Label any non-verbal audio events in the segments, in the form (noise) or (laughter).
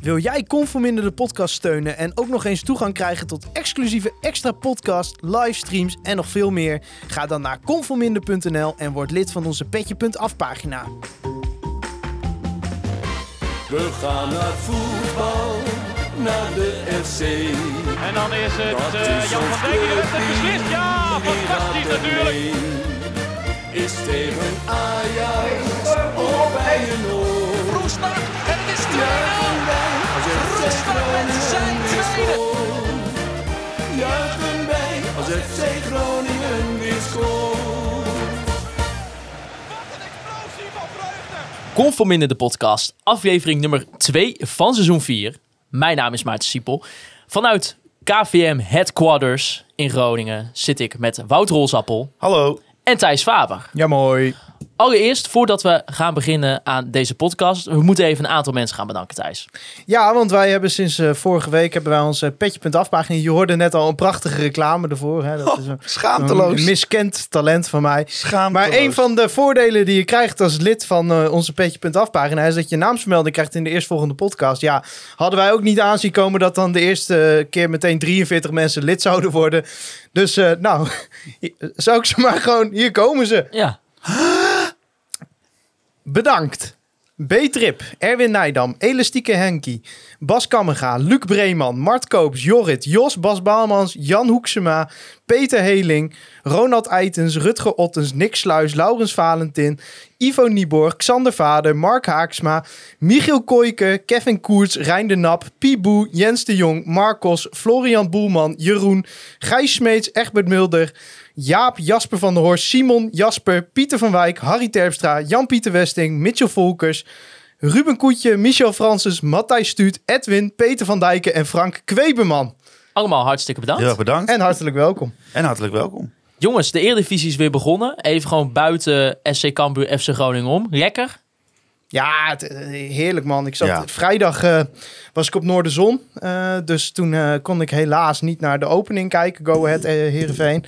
Wil jij Conforminder de podcast steunen en ook nog eens toegang krijgen tot exclusieve extra podcast, livestreams en nog veel meer? Ga dan naar conforminder.nl en word lid van onze Petje.af pagina. We gaan naar voetbal, naar de FC. En dan is het Dat eh, is Jan van Dijk die heeft het beslist. Ja, fantastisch natuurlijk. Is tegen Ajax of bij een oor. En het is 2-0. Juichen wij als FC Roestak met zijn Groningen weer tweede. scoort. Juichen wij als FC Groningen weer scoort. Conforminder de podcast, aflevering nummer 2 van seizoen 4. Mijn naam is Maarten Siepel. Vanuit KVM Headquarters in Groningen zit ik met Wout Rolsappel Hallo. en Thijs Faber. Ja, mooi. Allereerst, voordat we gaan beginnen aan deze podcast, we moeten even een aantal mensen gaan bedanken, Thijs. Ja, want wij hebben sinds eh, vorige week hebben wij onze Petje.af pagina. Je hoorde net al een prachtige reclame ervoor. Hè? Dat is een, Schaamteloos. een miskend talent van mij. Schaamteloos. Maar een van de voordelen die je krijgt als lid van eh, onze Petje.af pagina is dat je naamsvermelding krijgt in de eerstvolgende podcast. Ja, hadden wij ook niet aanzien komen dat dan de eerste keer meteen 43 mensen lid zouden worden. Dus eh, nou, (laughs) zou ik ze maar gewoon, hier komen ze. Ja, Bedankt. B-Trip, Erwin Nijdam, Elastieke Henkie, Bas Kammerga, Luc Breeman, Mart Koops, Jorrit, Jos, Bas Baalmans, Jan Hoeksema, Peter Heling, Ronald Eitens, Rutger Ottens, Nick Sluis, Laurens Valentin, Ivo Nieborg, Xander Vader, Mark Haaksma, Michiel Kooijke, Kevin Koerts, Rijn de Nap, Pieboe, Jens de Jong, Marcos, Florian Boelman, Jeroen, Gijs Smeets, Egbert Mulder, Jaap, Jasper van der Horst, Simon, Jasper, Pieter van Wijk, Harry Terpstra, Jan-Pieter Westing, Mitchell Volkers, Ruben Koetje, Michel Francis, Matthijs Stuut, Edwin, Peter van Dijken en Frank Kwebeman. allemaal hartstikke bedankt. Heel erg bedankt. En hartelijk welkom. En hartelijk welkom. Jongens, de Eredivisie is weer begonnen. Even gewoon buiten SC Cambuur, FC Groningen om. Lekker. Ja, het, eh, heerlijk man. Ik zat, Ja. Vrijdag eh, was ik op Noorderzon. eh dus toen eh, kon ik helaas niet naar de opening kijken. Go Ahead Heerenveen.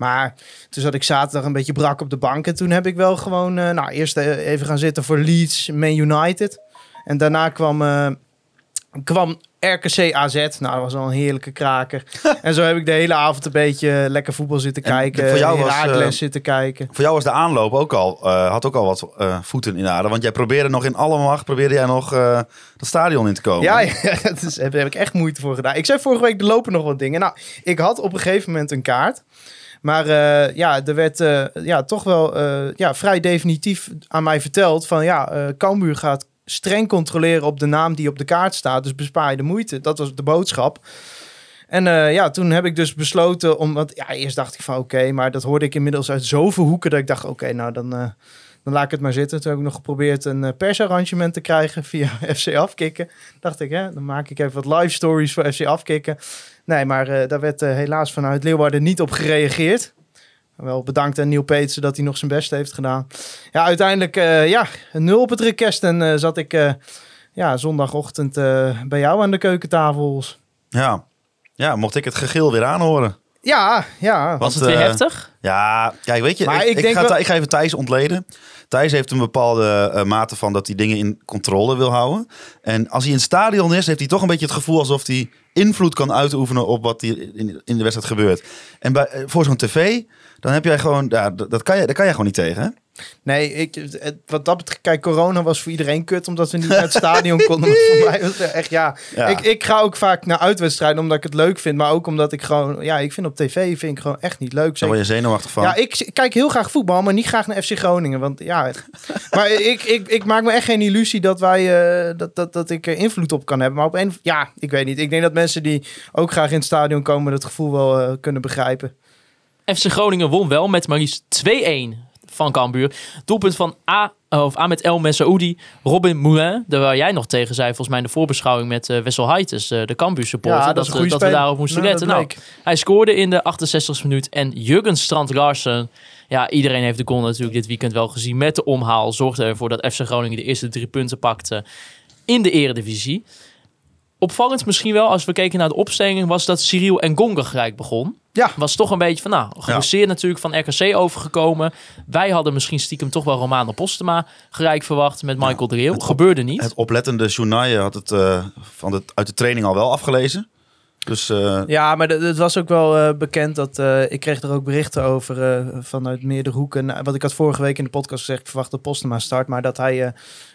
Maar toen zat ik zaterdag een beetje brak op de bank. En toen heb ik wel gewoon... eh, nou, eerst eh, even gaan zitten voor Leeds, Man United. En daarna kwam, eh, kwam RKC AZ. Nou, dat was al een heerlijke kraker. (laughs) en zo heb ik de hele avond een beetje lekker voetbal zitten En kijken. voor jou was, zitten kijken. Voor jou was de aanloop ook al, had ook al wat voeten in de aarde. Want jij probeerde nog in alle macht, probeerde jij nog dat stadion in te komen. Ja, (laughs) ja dat is, daar heb ik echt moeite voor gedaan. Ik zei vorige week, er lopen nog wat dingen. Nou, ik had op een gegeven moment een kaart. Maar eh, ja, er werd eh, ja, toch wel eh, ja, vrij definitief aan mij verteld van ja, Cambuur gaat streng controleren op de naam die op de kaart staat. Dus bespaar je de moeite. Dat was de boodschap. En ja, toen heb ik dus besloten om... Want ja, eerst dacht ik van oké, maar dat hoorde ik inmiddels uit zoveel hoeken... dat ik dacht oké, nou dan, dan laat ik het maar zitten. Toen heb ik nog geprobeerd een persarrangement te krijgen (laughs) via FC Afkikken. Dacht ik, hè, dan maak ik even wat live stories voor FC Afkikken. Nee, maar eh, daar werd eh, helaas vanuit Leeuwarden niet op gereageerd. Wel bedankt aan Neil Peetsen dat hij nog zijn best heeft gedaan. Ja, uiteindelijk eh, ja, nul op het request. En zat ik ja, zondagochtend bij jou aan de keukentafels. ja. Ja, mocht ik het gegil weer aanhoren. Ja, ja. Was het weer eh, heftig? Ja, kijk, weet je, Maar ik, ik ik, denk ga, wel- ik ga even Thijs ontleden. Thijs heeft een bepaalde eh, mate van dat hij dingen in controle wil houden. En als hij in het stadion is, heeft hij toch een beetje het gevoel alsof hij invloed kan uitoefenen op wat hier in, in de wedstrijd gebeurt. En bij, eh, voor zo'n tv, dan heb jij gewoon, ja, dat, dat kan je, daar kan je gewoon niet tegen. Hè? Nee, ik, het- wat dat betreft, kijk, corona was voor iedereen kut, omdat we niet naar het stadion konden. Maar voor (laughs) mij was het echt, ja. Ja. Ik, ik ga ook vaak naar uitwedstrijden, omdat ik het leuk vind. Maar ook omdat ik gewoon, ja, ik vind op tv vind ik gewoon echt niet leuk. Daar word je zenuwachtig van. Ja, ik, ik kijk heel graag voetbal, maar niet graag naar FC Groningen. Want ja, (laughs) maar ik, ik, ik maak me echt geen illusie dat wij eh, dat, dat, dat ik er invloed op kan hebben. Maar op een, ja, ik weet niet. Ik denk dat mensen die ook graag in het stadion komen, dat gevoel wel eh, kunnen begrijpen. FC Groningen won wel met maar liefst 2-1 van Cambuur. Doelpunt van A, of Ahmed El Messaoudi, Robin Moulin. Daar waar jij nog tegen zei, volgens mij in de voorbeschouwing met eh Wessel Heites, eh, de Cambuur supporter. Ja, dat, is een eh, dat we daarop moesten Nou, letten. dat Nou, hij scoorde in de 68e minuut. En Jurgen Strand Larsen, ja, iedereen heeft de goal natuurlijk dit weekend wel gezien. Met de omhaal zorgde ervoor dat FC Groningen de eerste drie punten pakte in de eredivisie. Opvallend misschien wel, als we keken naar de opstelling, was dat Cyril en Gonga gelijk begon. Ja. Was toch een beetje van, nou, geblesseerd natuurlijk van RKC overgekomen. Wij hadden misschien stiekem toch wel Romano Postema gelijk verwacht met Michael het op- Gebeurde niet. Het oplettende Journaille had het eh, van de, uit de training al wel afgelezen. Dus eh, Ja, maar het was ook wel eh, bekend dat eh, ik kreeg er ook berichten over eh, vanuit meerdere hoeken. Nou, Wat ik had vorige week in de podcast gezegd, ik verwacht dat Postema start, maar dat hij eh,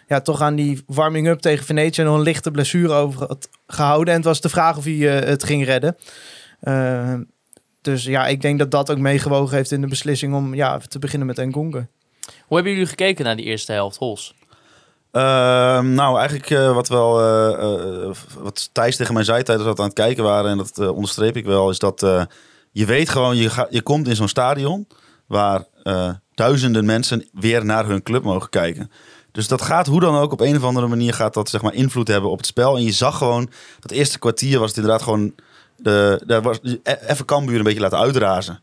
ja, toch aan die warming-up tegen Venetië nog een lichte blessure over had gehouden. En het was de vraag of hij het ging redden. Dus ja, ik denk dat dat ook meegewogen heeft in de beslissing om ja, te beginnen met Ngonga. Hoe hebben jullie gekeken naar die eerste helft, Hols? Ehm, nou, eigenlijk eh, wat wel eh, eh, wat Thijs tegen mij zei tijdens dat we aan het kijken waren, en dat onderstreep ik wel, is dat eh, je weet gewoon, je, gaat, je komt in zo'n stadion waar eh, duizenden mensen weer naar hun club mogen kijken. Dus dat gaat hoe dan ook op een of andere manier gaat dat zeg maar invloed hebben op het spel. En je zag gewoon dat eerste kwartier was het inderdaad gewoon de, daar was e- even Cambuur een beetje laten uitrazen.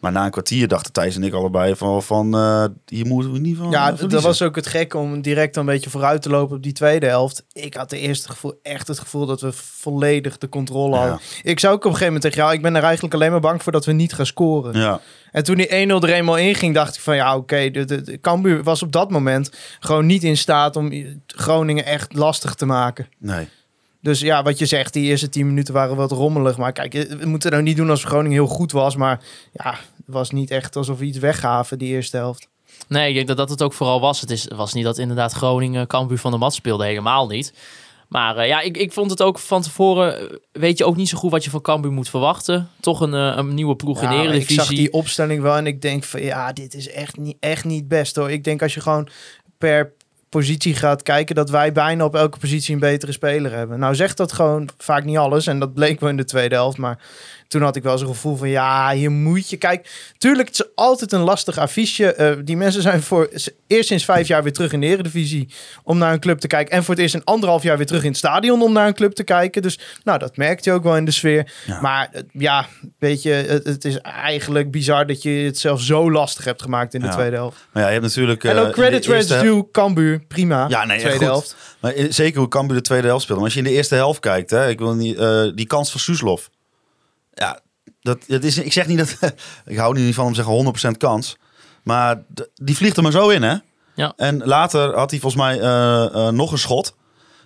Maar na een kwartier dachten Thijs en ik allebei van, van eh, hier moeten we niet van Ja, dat was ook het gekke om direct een beetje vooruit te lopen op die tweede helft. Ik had de eerste gevoel, echt het gevoel dat we volledig de controle Ja. hadden. Ik zou ook op een gegeven moment tegen jou, ik ben er eigenlijk alleen maar bang voor dat we niet gaan scoren. Ja, En toen die 1-0 er eenmaal inging, dacht ik van ja, oké, de, de, de Cambuur was op dat moment gewoon niet in staat om Groningen echt lastig te maken. nee. Dus ja, wat je zegt, die eerste 10 minuten waren wat rommelig. Maar kijk, we moeten nou niet doen als Groningen heel goed was. Maar ja, het was niet echt alsof we iets weggaven die eerste helft. Nee, ik denk dat dat het ook vooral was. Het is, was niet dat inderdaad Groningen Cambuur van de mat speelde. Helemaal niet. Maar eh, ja, ik, ik vond het ook van tevoren... eh, Weet je ook niet zo goed wat je van Cambuur moet verwachten. Toch een, eh, een nieuwe ploeg in de Ja, maar ik Eredivisie. zag die opstelling wel en ik denk van ja, dit is echt niet, echt niet best hoor. Ik denk als je gewoon per positie gaat kijken, dat wij bijna op elke positie een betere speler hebben. Nou zegt dat gewoon vaak niet alles en dat bleek wel in de tweede helft, maar toen had ik wel zo'n gevoel van ja, hier moet je kijk. Tuurlijk, het is altijd een lastig affiche. Eh, die mensen zijn voor eerst sinds vijf jaar weer terug in de Eredivisie om naar een club te kijken en voor het eerst een anderhalf jaar weer terug in het stadion om naar een club te kijken. Dus nou, dat merkt je ook wel in de sfeer. Ja. Maar eh, ja, weet je, het, het is eigenlijk bizar dat je het zelf zo lastig hebt gemaakt in de Ja. tweede helft. Maar ja, je hebt natuurlijk... en eh, ook credit eerste due, Cambuur, prima. Ja, nee, tweede goed. helft. Maar zeker hoe Cambuur de tweede helft speelde. Maar als je in de eerste helft kijkt, hè, ik wil niet, die kans van Soeslof. Ja, dat, dat is, ik zeg niet dat... (laughs) ik hou niet van te zeggen 100% kans. Maar die vliegt er maar zo in, hè? Ja. En later had hij volgens mij eh, eh, nog een schot.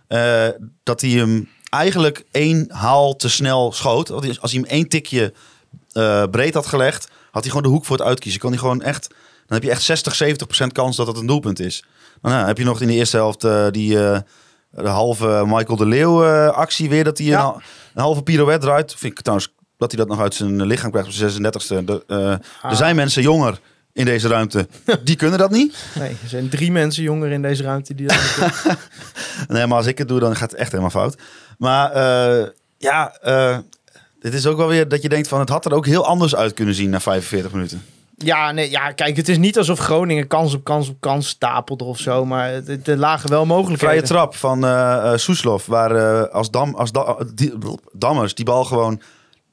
eh, dat hij hem eigenlijk één haal te snel schoot. Als hij- Als hij hem één tikje eh, breed had gelegd, had hij gewoon de hoek voor het uitkiezen. Kon hij gewoon echt... Dan heb je echt 60, 70 procent kans dat het een doelpunt is. Maar nou, heb je nog in de eerste helft die eh, de halve Michael de Leeuw eh, actie weer. Dat hij Ja. een, een halve pirouette draait. Vind ik trouwens dat hij dat nog uit zijn lichaam krijgt op zijn 36e. De, eh, Ah. Er zijn mensen jonger in deze ruimte. (laughs) Die kunnen dat niet. Nee, er zijn drie mensen jonger in deze ruimte die dat doen. (laughs) Nee, maar als ik het doe, dan gaat het echt helemaal fout. Maar eh, ja, eh dit is ook wel weer dat je denkt van... het had er ook heel anders uit kunnen zien na 45 minuten. Ja, nee, ja, kijk, het is niet alsof Groningen kans op kans op kans stapelde of zo. Maar er lagen wel mogelijkheden. Vrije trap van eh, Soeslof, waar als, Dam, als Da- die, Dammers die bal gewoon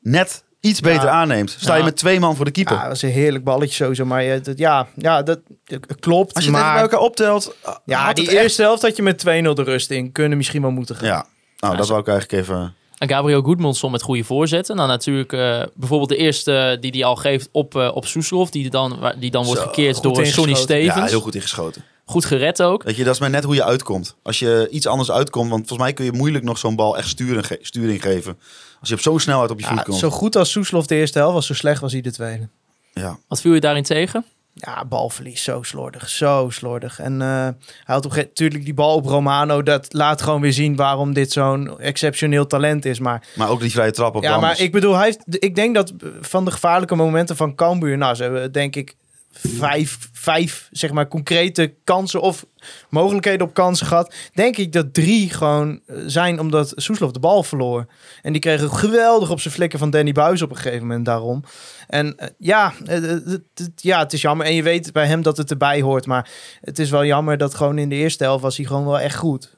net iets beter Ja. aanneemt. Sta je Ja. met twee man voor de keeper. Ja, dat was een heerlijk balletje sowieso. Maar je- dat, ja, ja, dat, dat klopt. als je het even bij maar elkaar optelt... ja, had die het echt- eerste helft had je met 2-0 de rust in. Kunnen misschien wel moeten gaan. Ja, nou, Ja, dat zo- wou ik eigenlijk even... En Gabriel Goedmondson met goede voorzetten. Dan natuurlijk eh, bijvoorbeeld de eerste die hij al geeft op, eh op Soeslof. Die dan, die dan wordt Zo, gekeerd door Sonny. Stevens. Ja, heel goed ingeschoten. Goed gered ook. Weet je, dat is maar net hoe je uitkomt. Als je iets anders uitkomt, want volgens mij kun je moeilijk nog zo'n bal echt sturen, ge- sturing geven. Als je op zo'n snelheid op je voet Ja, komt. zo goed als Soeslof de eerste helft was, zo slecht was hij de tweede. Ja. Wat viel je daarin tegen? Ja, balverlies, zo slordig, zo slordig. En eh, hij had op natuurlijk die bal op Romano. Dat laat gewoon weer zien waarom dit zo'n exceptioneel talent is. Maar Maar ook die vrije trap op ja, maar ik bedoel, hij heeft, ik denk dat van de gevaarlijke momenten van Cambuur, nou, ze hebben denk ik vijf, vijf zeg maar concrete kansen of mogelijkheden op kansen gehad. Denk ik dat drie gewoon eh, zijn omdat Soeslof de bal verloor. En die kregen geweldig op zijn flikken van Danny Buis op een gegeven moment daarom. En eh, ja, het- ja, het is jammer. En je weet bij hem dat het erbij hoort. Maar het is wel jammer dat gewoon in de eerste helft was hij gewoon wel echt goed.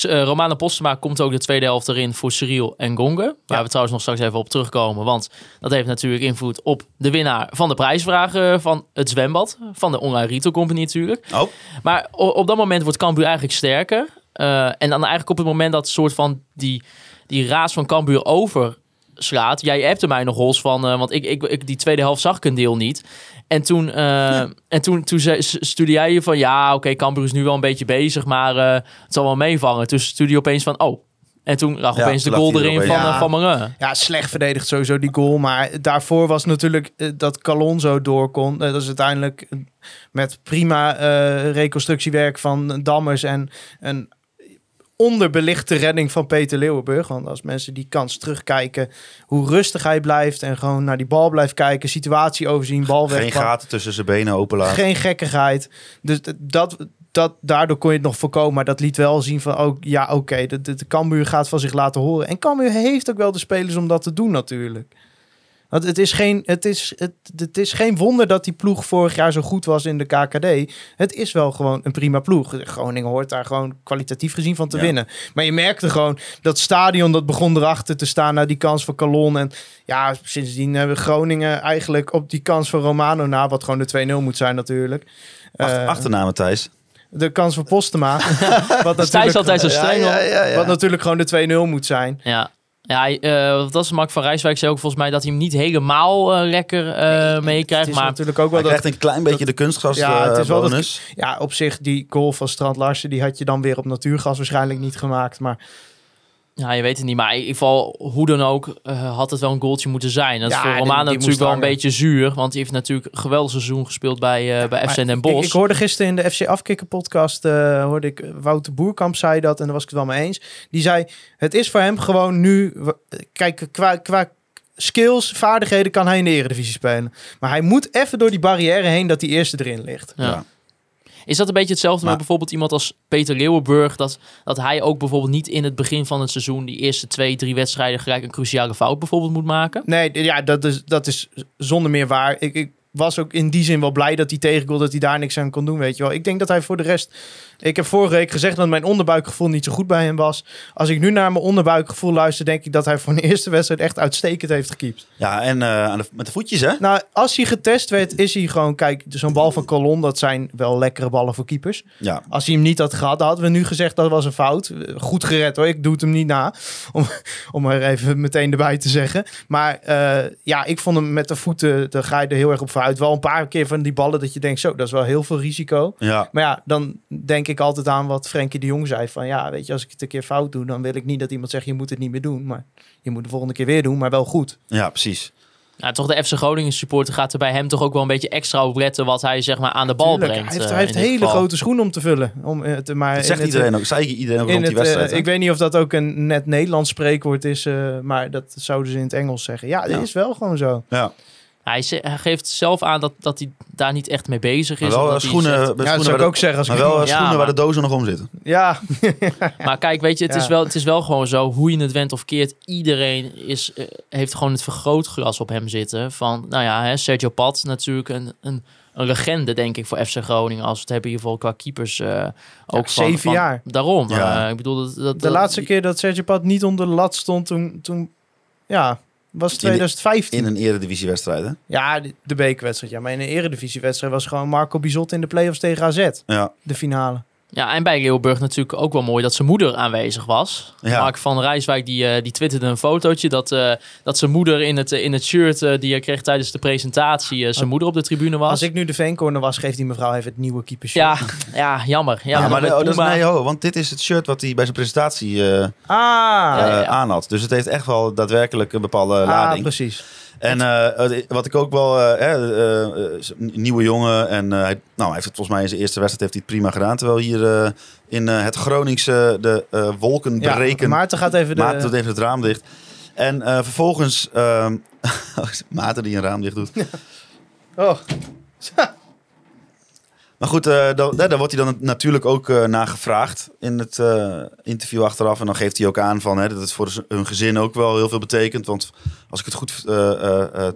Eh, Romano Postema komt ook de tweede helft erin voor Cyril en Gonge. Waar we trouwens nog straks even op terugkomen. Want dat heeft natuurlijk invloed op de winnaar van de prijsvragen van het zwembad. Van de Online Retail Company natuurlijk. Oh, Maar op dat moment wordt Cambuur eigenlijk sterker. Eh, en dan eigenlijk op het moment dat soort van die, die raas van Cambuur over slaat. Jij appte mij nog Hols van, eh, want ik, ik, ik, die tweede helft zag ik een deel niet. En toen, eh, en toen, toen zei- s- stuurde jij je van, ja, oké, Cambuur is nu wel een beetje bezig, maar eh, het zal wel meevangen. Toen stuurde je opeens van, oh. En toen lag Ja, opeens de goal er erin van, Ja. van Marin. Ja, slecht verdedigd sowieso die goal. Maar daarvoor was natuurlijk dat Calon zo door kon. Dat is uiteindelijk met prima eh, reconstructiewerk van Dammers en een onderbelichte redding van Peter Leeuwenburg. Want als mensen die kans terugkijken, hoe rustig hij blijft en gewoon naar die bal blijft kijken, situatie overzien, bal Geen wegpakken. gaten tussen zijn benen open laten. Geen gekkigheid. Dus dat, dat, daardoor kon je het nog voorkomen. Maar dat liet wel zien van, ook, ja, oké, de, de, de Cambuur gaat van zich laten horen. En Cambuur heeft ook wel de spelers om dat te doen natuurlijk. Want het is, geen, het, is, het, het is geen wonder dat die ploeg vorig jaar zo goed was in de KKD. Het is wel gewoon een prima ploeg. Groningen hoort daar gewoon kwalitatief gezien van te Ja. winnen. Maar je merkte gewoon dat stadion dat begon erachter te staan naar die kans van Calon. En ja, sindsdien hebben Groningen eigenlijk op die kans van Romano na, wat gewoon de 2-0 moet zijn natuurlijk. Achter, Eh, achternamen, Thijs. de kans van Postema. (laughs) wat, Thijs altijd zo streng. ja, hoor. ja, ja. wat natuurlijk gewoon de 2-0 moet zijn. Ja. Ja, eh, dat is Mark van Rijswijk zei ook volgens mij dat hij hem niet helemaal eh, lekker eh, Het meekrijgt. is Maar natuurlijk ook wel Hij dat krijgt een klein beetje de kunstgas Ja, het is wel dat-. Ja, op zich, die goal van Strand Larsen, die had je dan weer op natuurgas waarschijnlijk niet gemaakt. Maar Ja, je weet het niet. Maar in ieder geval, hoe dan ook, eh, had het wel een goaltje moeten zijn. Dat is Ja, voor die- Romano natuurlijk wel een beetje zuur. Want hij heeft natuurlijk een geweldig seizoen gespeeld bij, eh, bij FC Den Bosch. ik hoorde gisteren in de FC Afkikken podcast, eh, hoorde ik Wouter Boerkamp zei dat en daar was ik het wel mee eens. Die zei, het is voor hem gewoon nu, kijk, qua, qua skills, vaardigheden kan hij in de eredivisie spelen. Maar hij moet even door die barrière heen dat die eerste erin ligt. Ja. Ja. Is dat een beetje hetzelfde Maar- met bijvoorbeeld iemand als Peter Leeuwenburg? Dat, dat hij ook bijvoorbeeld niet in het begin van het seizoen... die eerste twee, drie wedstrijden gelijk een cruciale fout bijvoorbeeld moet maken? Nee, ja, dat is, dat is zonder meer waar. Ik, ik was ook in die zin wel blij dat hij tegengoal, dat hij daar niks aan kon doen, weet je wel. Ik denk dat hij voor de rest... Ik heb vorige week gezegd dat mijn onderbuikgevoel niet zo goed bij hem was. Als ik nu naar mijn onderbuikgevoel luister, denk ik dat hij voor een (laughs) eerste wedstrijd echt uitstekend heeft gekiept. Ja, en eh, aan de, met de voetjes, hè? Nou, als hij getest werd, is hij gewoon... Kijk, zo'n bal van Colon, dat zijn wel lekkere ballen voor keepers. Ja. Als hij hem niet had gehad, dan hadden we nu gezegd dat was een fout. Goed gered hoor, ik doe het hem niet na. (laughs) Om, om er even meteen erbij te zeggen. Maar eh, ja, ik vond hem met de voeten, daar ga je er heel erg op vooruit. Wel een paar keer van die ballen dat je denkt, zo, dat is wel heel veel risico. Ja. Maar ja, dan denk ik altijd aan wat Frenkie de Jong zei. Van ja, weet je, als ik het een keer fout doe, dan wil ik niet dat iemand zegt, je moet het niet meer doen. Maar je moet de volgende keer weer doen, maar wel goed. ja, precies. Nou, toch de FC Groningen supporter gaat er bij hem toch ook wel een beetje extra op letten... wat hij zeg maar aan de bal Tuurlijk, brengt. hij heeft, eh, hij heeft hele geval. grote schoenen om te vullen. Om, eh, te, maar Dat zegt het, iedereen ook. Zei iedereen ook rond die het, eh, wedstrijd. ik weet niet of dat ook een net Nederlands spreekwoord is, eh, maar dat zouden ze in het Engels zeggen. Ja, dat Ja. is wel gewoon zo. ja. Hij, ze- hij geeft zelf aan dat, dat hij daar niet echt mee bezig is. Maar wel omdat hij schoenen, zegt- Ja, schoenen zou ik ook zeggen. Als maar wel Ja, schoenen waar de dozen nog om zitten. ja, (laughs) Maar kijk, weet je, het, is wel, het is wel gewoon zo, hoe je het went of keert, iedereen is, eh, heeft gewoon het vergrootglas op hem zitten. Van, nou ja, hè, Sergio Pat natuurlijk een, een, een legende, denk ik, voor FC Groningen. Als we het hebben in ieder geval qua keepers eh, ook van, zeven van- jaar. Daarom. Ja. eh, ik bedoel, dat, dat, de laatste keer dat Sergio Pat niet onder de lat stond, toen, toen ja, was 2015. In een eredivisiewedstrijd, hè? Ja, de, de bekerwedstrijd. Ja, maar in een eredivisiewedstrijd was gewoon Marco Bizot in de play-offs tegen AZ. Ja. De finale. Ja, en bij Leeuwburg natuurlijk ook wel mooi dat zijn moeder aanwezig was. Ja. Mark van Rijswijk die, eh, die twitterde een fotootje dat, eh, dat zijn moeder in het, in het shirt eh, die hij kreeg tijdens de presentatie, zijn moeder op de tribune was. Als ik nu de veencorner was, geeft die mevrouw even het nieuwe keeper Ja, ja, jammer. Ja, maar dat is, nee, ho, want dit is het shirt wat hij bij zijn presentatie Ah, aan had. Dus het heeft echt wel daadwerkelijk een bepaalde ah, lading. precies. En eh, wat ik ook wel, een nieuwe jongen. En hij, nou, hij heeft het volgens mij in zijn eerste wedstrijd heeft hij het prima gedaan. Terwijl hier in het Groningse de wolken Ja, breken. Maarten gaat even de... Maarten doet even het raam dicht. En vervolgens... ehm (laughs) Maarten die een raam dicht doet. (laughs) Oh, (laughs) Maar goed, eh, dan, daar wordt hij dan natuurlijk ook eh naar gevraagd in het eh, interview achteraf. En dan geeft hij ook aan van, hè, dat het voor hun gezin ook wel heel veel betekent. Want als ik het goed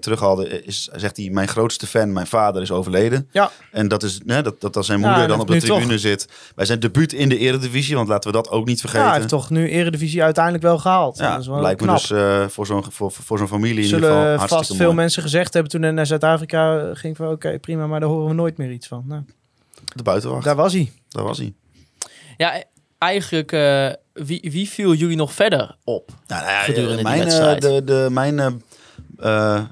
terughaalde, is, zegt hij... mijn grootste fan, mijn vader, is overleden. Ja. En dat is hè, dat, dat als zijn Ja, moeder dan op de toch. tribune zit... bij zijn debuut in de eredivisie, want laten we dat ook niet ja, vergeten. hij heeft toch nu Eredivisie uiteindelijk wel gehaald. Ja, dat is wel lijkt me dus voor zo'n voor, voor zo'n familie in ieder geval vast veel mooi. mensen gezegd hebben toen hij naar Zuid-Afrika ging van oké, prima, maar daar horen we nooit meer iets van. Nou, De buitenwacht, daar was hij. daar was hij. Ja, eigenlijk eh, wie, wie viel jullie nog verder op? Nou, nou ja, gedurende die mijn, eh, wedstrijd. de, de, mijn eh,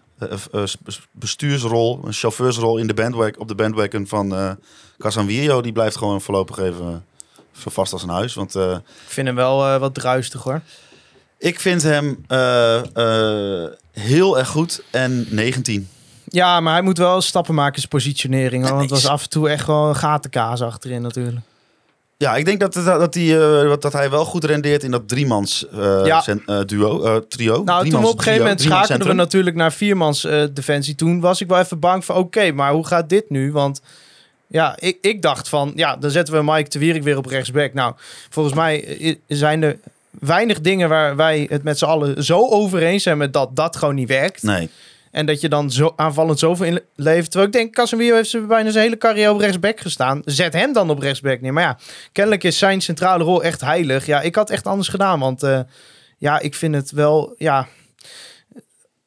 bes- bestuursrol, een chauffeursrol in de bandwagon, op de bandwagon van eh Casanvirio, die blijft gewoon voorlopig even zo vast als een huis. Want eh, Ik vind hem wel eh, wat druistig hoor. ik vind hem eh, eh, heel erg goed en 19. Ja, maar hij moet wel stappen maken in zijn positionering. hoor, Want het was af en toe echt gewoon gatenkaas achterin natuurlijk. Ja, ik denk dat, dat, dat, hij, eh, dat hij wel goed rendeert in dat driemans eh, Ja. eh, duo, trio. Nou, toen Driemans op een gegeven moment schakelden we natuurlijk naar viermans defensie. Toen was ik wel even bang van, oké, maar hoe gaat dit nu? Want ja, ik, ik dacht van, ja, dan zetten we Mike de Wierik weer op rechtsback. Nou, volgens mij zijn er weinig dingen waar wij het met z'n allen zo over eens zijn met dat dat gewoon niet werkt. Nee. En dat je dan zo aanvallend zoveel inlevert. Terwijl ik denk, Casemiro heeft ze bijna zijn hele carrière op rechtsback gestaan. Zet hem dan op rechtsback neer. Maar ja, kennelijk is zijn centrale rol echt heilig. Ja, ik had echt anders gedaan. Want eh, ja, ik vind het wel, ja...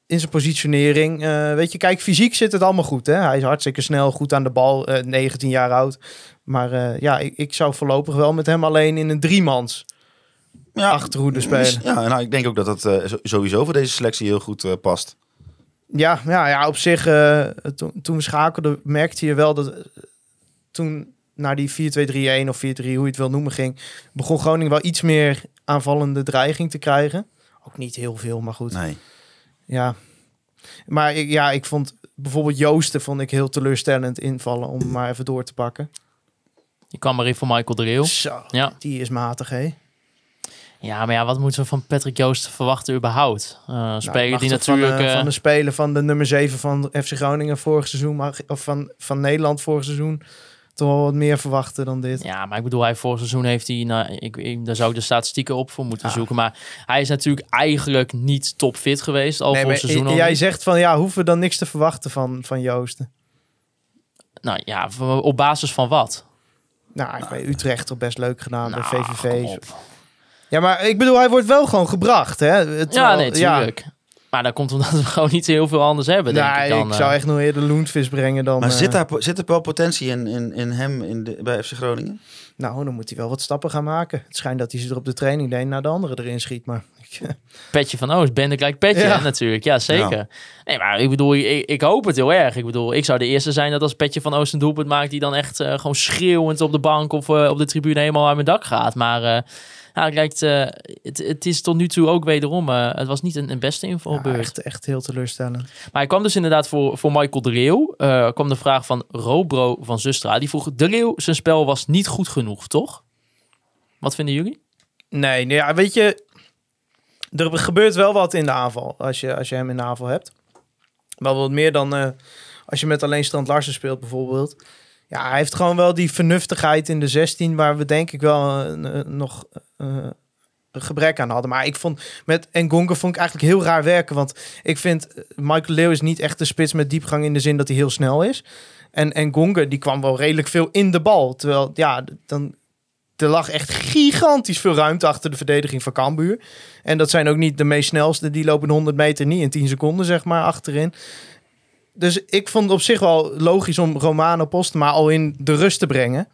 In zijn positionering. eh, weet je, kijk, fysiek zit het allemaal goed. Hè? Hij is hartstikke snel, goed aan de bal. eh 19 jaar oud. Maar eh, ja, ik, ik zou voorlopig wel met hem alleen in een driemans Ja, achterhoede spelen. Ja, nou, ik denk ook dat dat eh, sowieso voor deze selectie heel goed eh, past. Ja, ja, ja op zich, eh, toen, toen we schakelden, merkte je wel dat eh, toen naar die 4-2-3-1 of 4-3, hoe je het wil noemen, ging, begon Groningen wel iets meer aanvallende dreiging te krijgen. Ook niet heel veel, maar goed. Nee. Ja. Maar ik, ja, ik vond bijvoorbeeld Joosten vond ik heel teleurstellend invallen om maar even door te pakken. Je kwam erin voor Michael. Zo, Ja. die is matig, hè? Ja, maar ja, wat moeten we van Patrick Joost verwachten überhaupt? Uh, Nou, speler die natuurlijk... Van, eh, eh, van de speler van de nummer 7 van FC Groningen vorig seizoen, mag, of van, van Nederland vorig seizoen, toch wel wat meer verwachten dan dit. Ja, maar ik bedoel, hij vorig seizoen heeft hij, nou, ik, ik, daar zou ik de statistieken op voor moeten Ah. zoeken. Maar hij is natuurlijk eigenlijk niet topfit geweest al Nee, voor seizoen. jij zegt van ja, hoeven we dan niks te verwachten van, van Joosten? Nou ja, op basis van wat? Nou, ik weet Utrecht toch best leuk gedaan Nou, bij VVV. Ja, maar ik bedoel, hij wordt wel gewoon gebracht, hè? Het- Ja, nee, tuurlijk. Maar dat komt omdat we (laughs) gewoon niet heel veel anders hebben, denk Nee, ik dan. ik zou eh. echt nog eerder Loenvis brengen dan... Maar eh, zit, daar, zit er wel potentie in, in, in hem in de, bij FC Groningen? Nou, dan moet hij wel wat stappen gaan maken. Het schijnt dat hij ze er op de training de een na de andere erin schiet, maar... Petje van Oost, Bende gelijk Petje Ja. natuurlijk. Ja, zeker. Nee, maar ik bedoel, ik, ik hoop het heel erg. Ik bedoel, ik zou de eerste zijn dat als Petje van Oost een doelpunt maakt... die dan echt eh, gewoon schreeuwend op de bank of eh, op de tribune helemaal uit mijn dak gaat. Maar ja, het, lijkt, eh, het, het is tot nu toe ook wederom... eh, het was niet een, een beste Ja, invalbeurt. echt, echt heel teleurstellend. Maar hij kwam dus inderdaad voor, voor Michael de Leeuw. Eh kwam de vraag van Robro van Zustra. Die vroeg, de Leeuw, zijn spel was niet goed genoeg, toch? Wat vinden jullie? Nee, nee ja, weet je... Er gebeurt wel wat in de aanval, als je, als je hem in de aanval hebt. Wel wat meer dan als je met alleen Strand Larsen speelt, bijvoorbeeld. Ja, hij heeft gewoon wel die vernuftigheid in de 16, waar we denk ik wel eh, eh, nog eh, een gebrek aan hadden. Maar ik vond met Engonga vond ik eigenlijk heel raar werken. Want ik vind Michael Leeuw is niet echt de spits met diepgang in de zin dat hij heel snel is. En Engonga die kwam wel redelijk veel in de bal. Terwijl, ja, dan er lag echt gigantisch veel ruimte achter de verdediging van Cambuur. En dat zijn ook niet de meest snelste. Die lopen de 100 meter niet in 10 seconden, zeg maar, achterin. Dus ik vond het op zich wel logisch om Romano Postema al in de rust te brengen.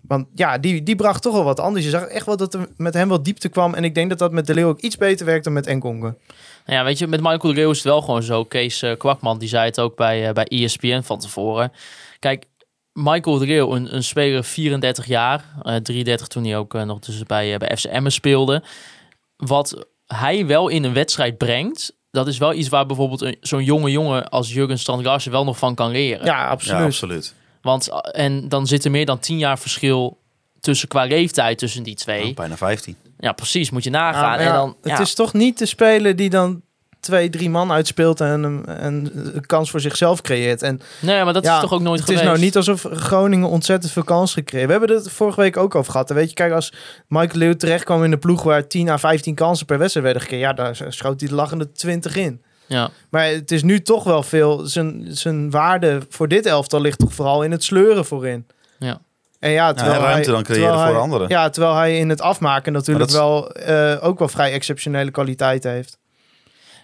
Want ja, die, die bracht toch wel wat anders. Je zag echt wel dat er met hem wel diepte kwam. En ik denk dat dat met De Leeuw ook iets beter werkt dan met Engonga. Nou ja, weet je, met Michael de Leeuw is het wel gewoon zo. Kees eh, Kwakman, die zei het ook bij, eh, bij ESPN van tevoren. Kijk, Michael de Leeuw, een, een speler 34 jaar. eh 33 toen hij ook eh, nog dus bij, eh, bij FC Emmen speelde. Wat hij wel in een wedstrijd brengt... Dat is wel iets waar bijvoorbeeld een- zo'n jonge jongen als Jurgen Strand Larsen wel nog van kan leren. Ja, absoluut. Ja, absoluut. Want, eh, en dan zit er meer dan 10 jaar verschil tussen qua leeftijd tussen die twee. Nou, bijna 15. Ja, precies. Moet je Ja, nagaan. maar en ja, dan, het ja. is toch niet de speler die dan twee, drie man uitspeelt en een, en een kans voor zichzelf creëert. En Nee, maar dat Ja, is toch ook nooit het geweest. is nou niet alsof Groningen ontzettend veel kans gecreëerd. We hebben het vorige week ook over gehad. En weet je, kijk, als Michael Leeuw terecht kwam in de ploeg waar 10 à 15 kansen per wedstrijd werden gecreëerd, ja, daar schoot hij de lachende 20 in. Ja. Maar het is nu toch wel veel. Zijn, zijn waarde voor dit elftal ligt toch vooral in het sleuren voorin. Ja. En ja, terwijl en ruimte hij, dan creëren terwijl voor hij- anderen. Ja, terwijl hij in het afmaken natuurlijk wel eh, ook wel vrij exceptionele kwaliteit heeft.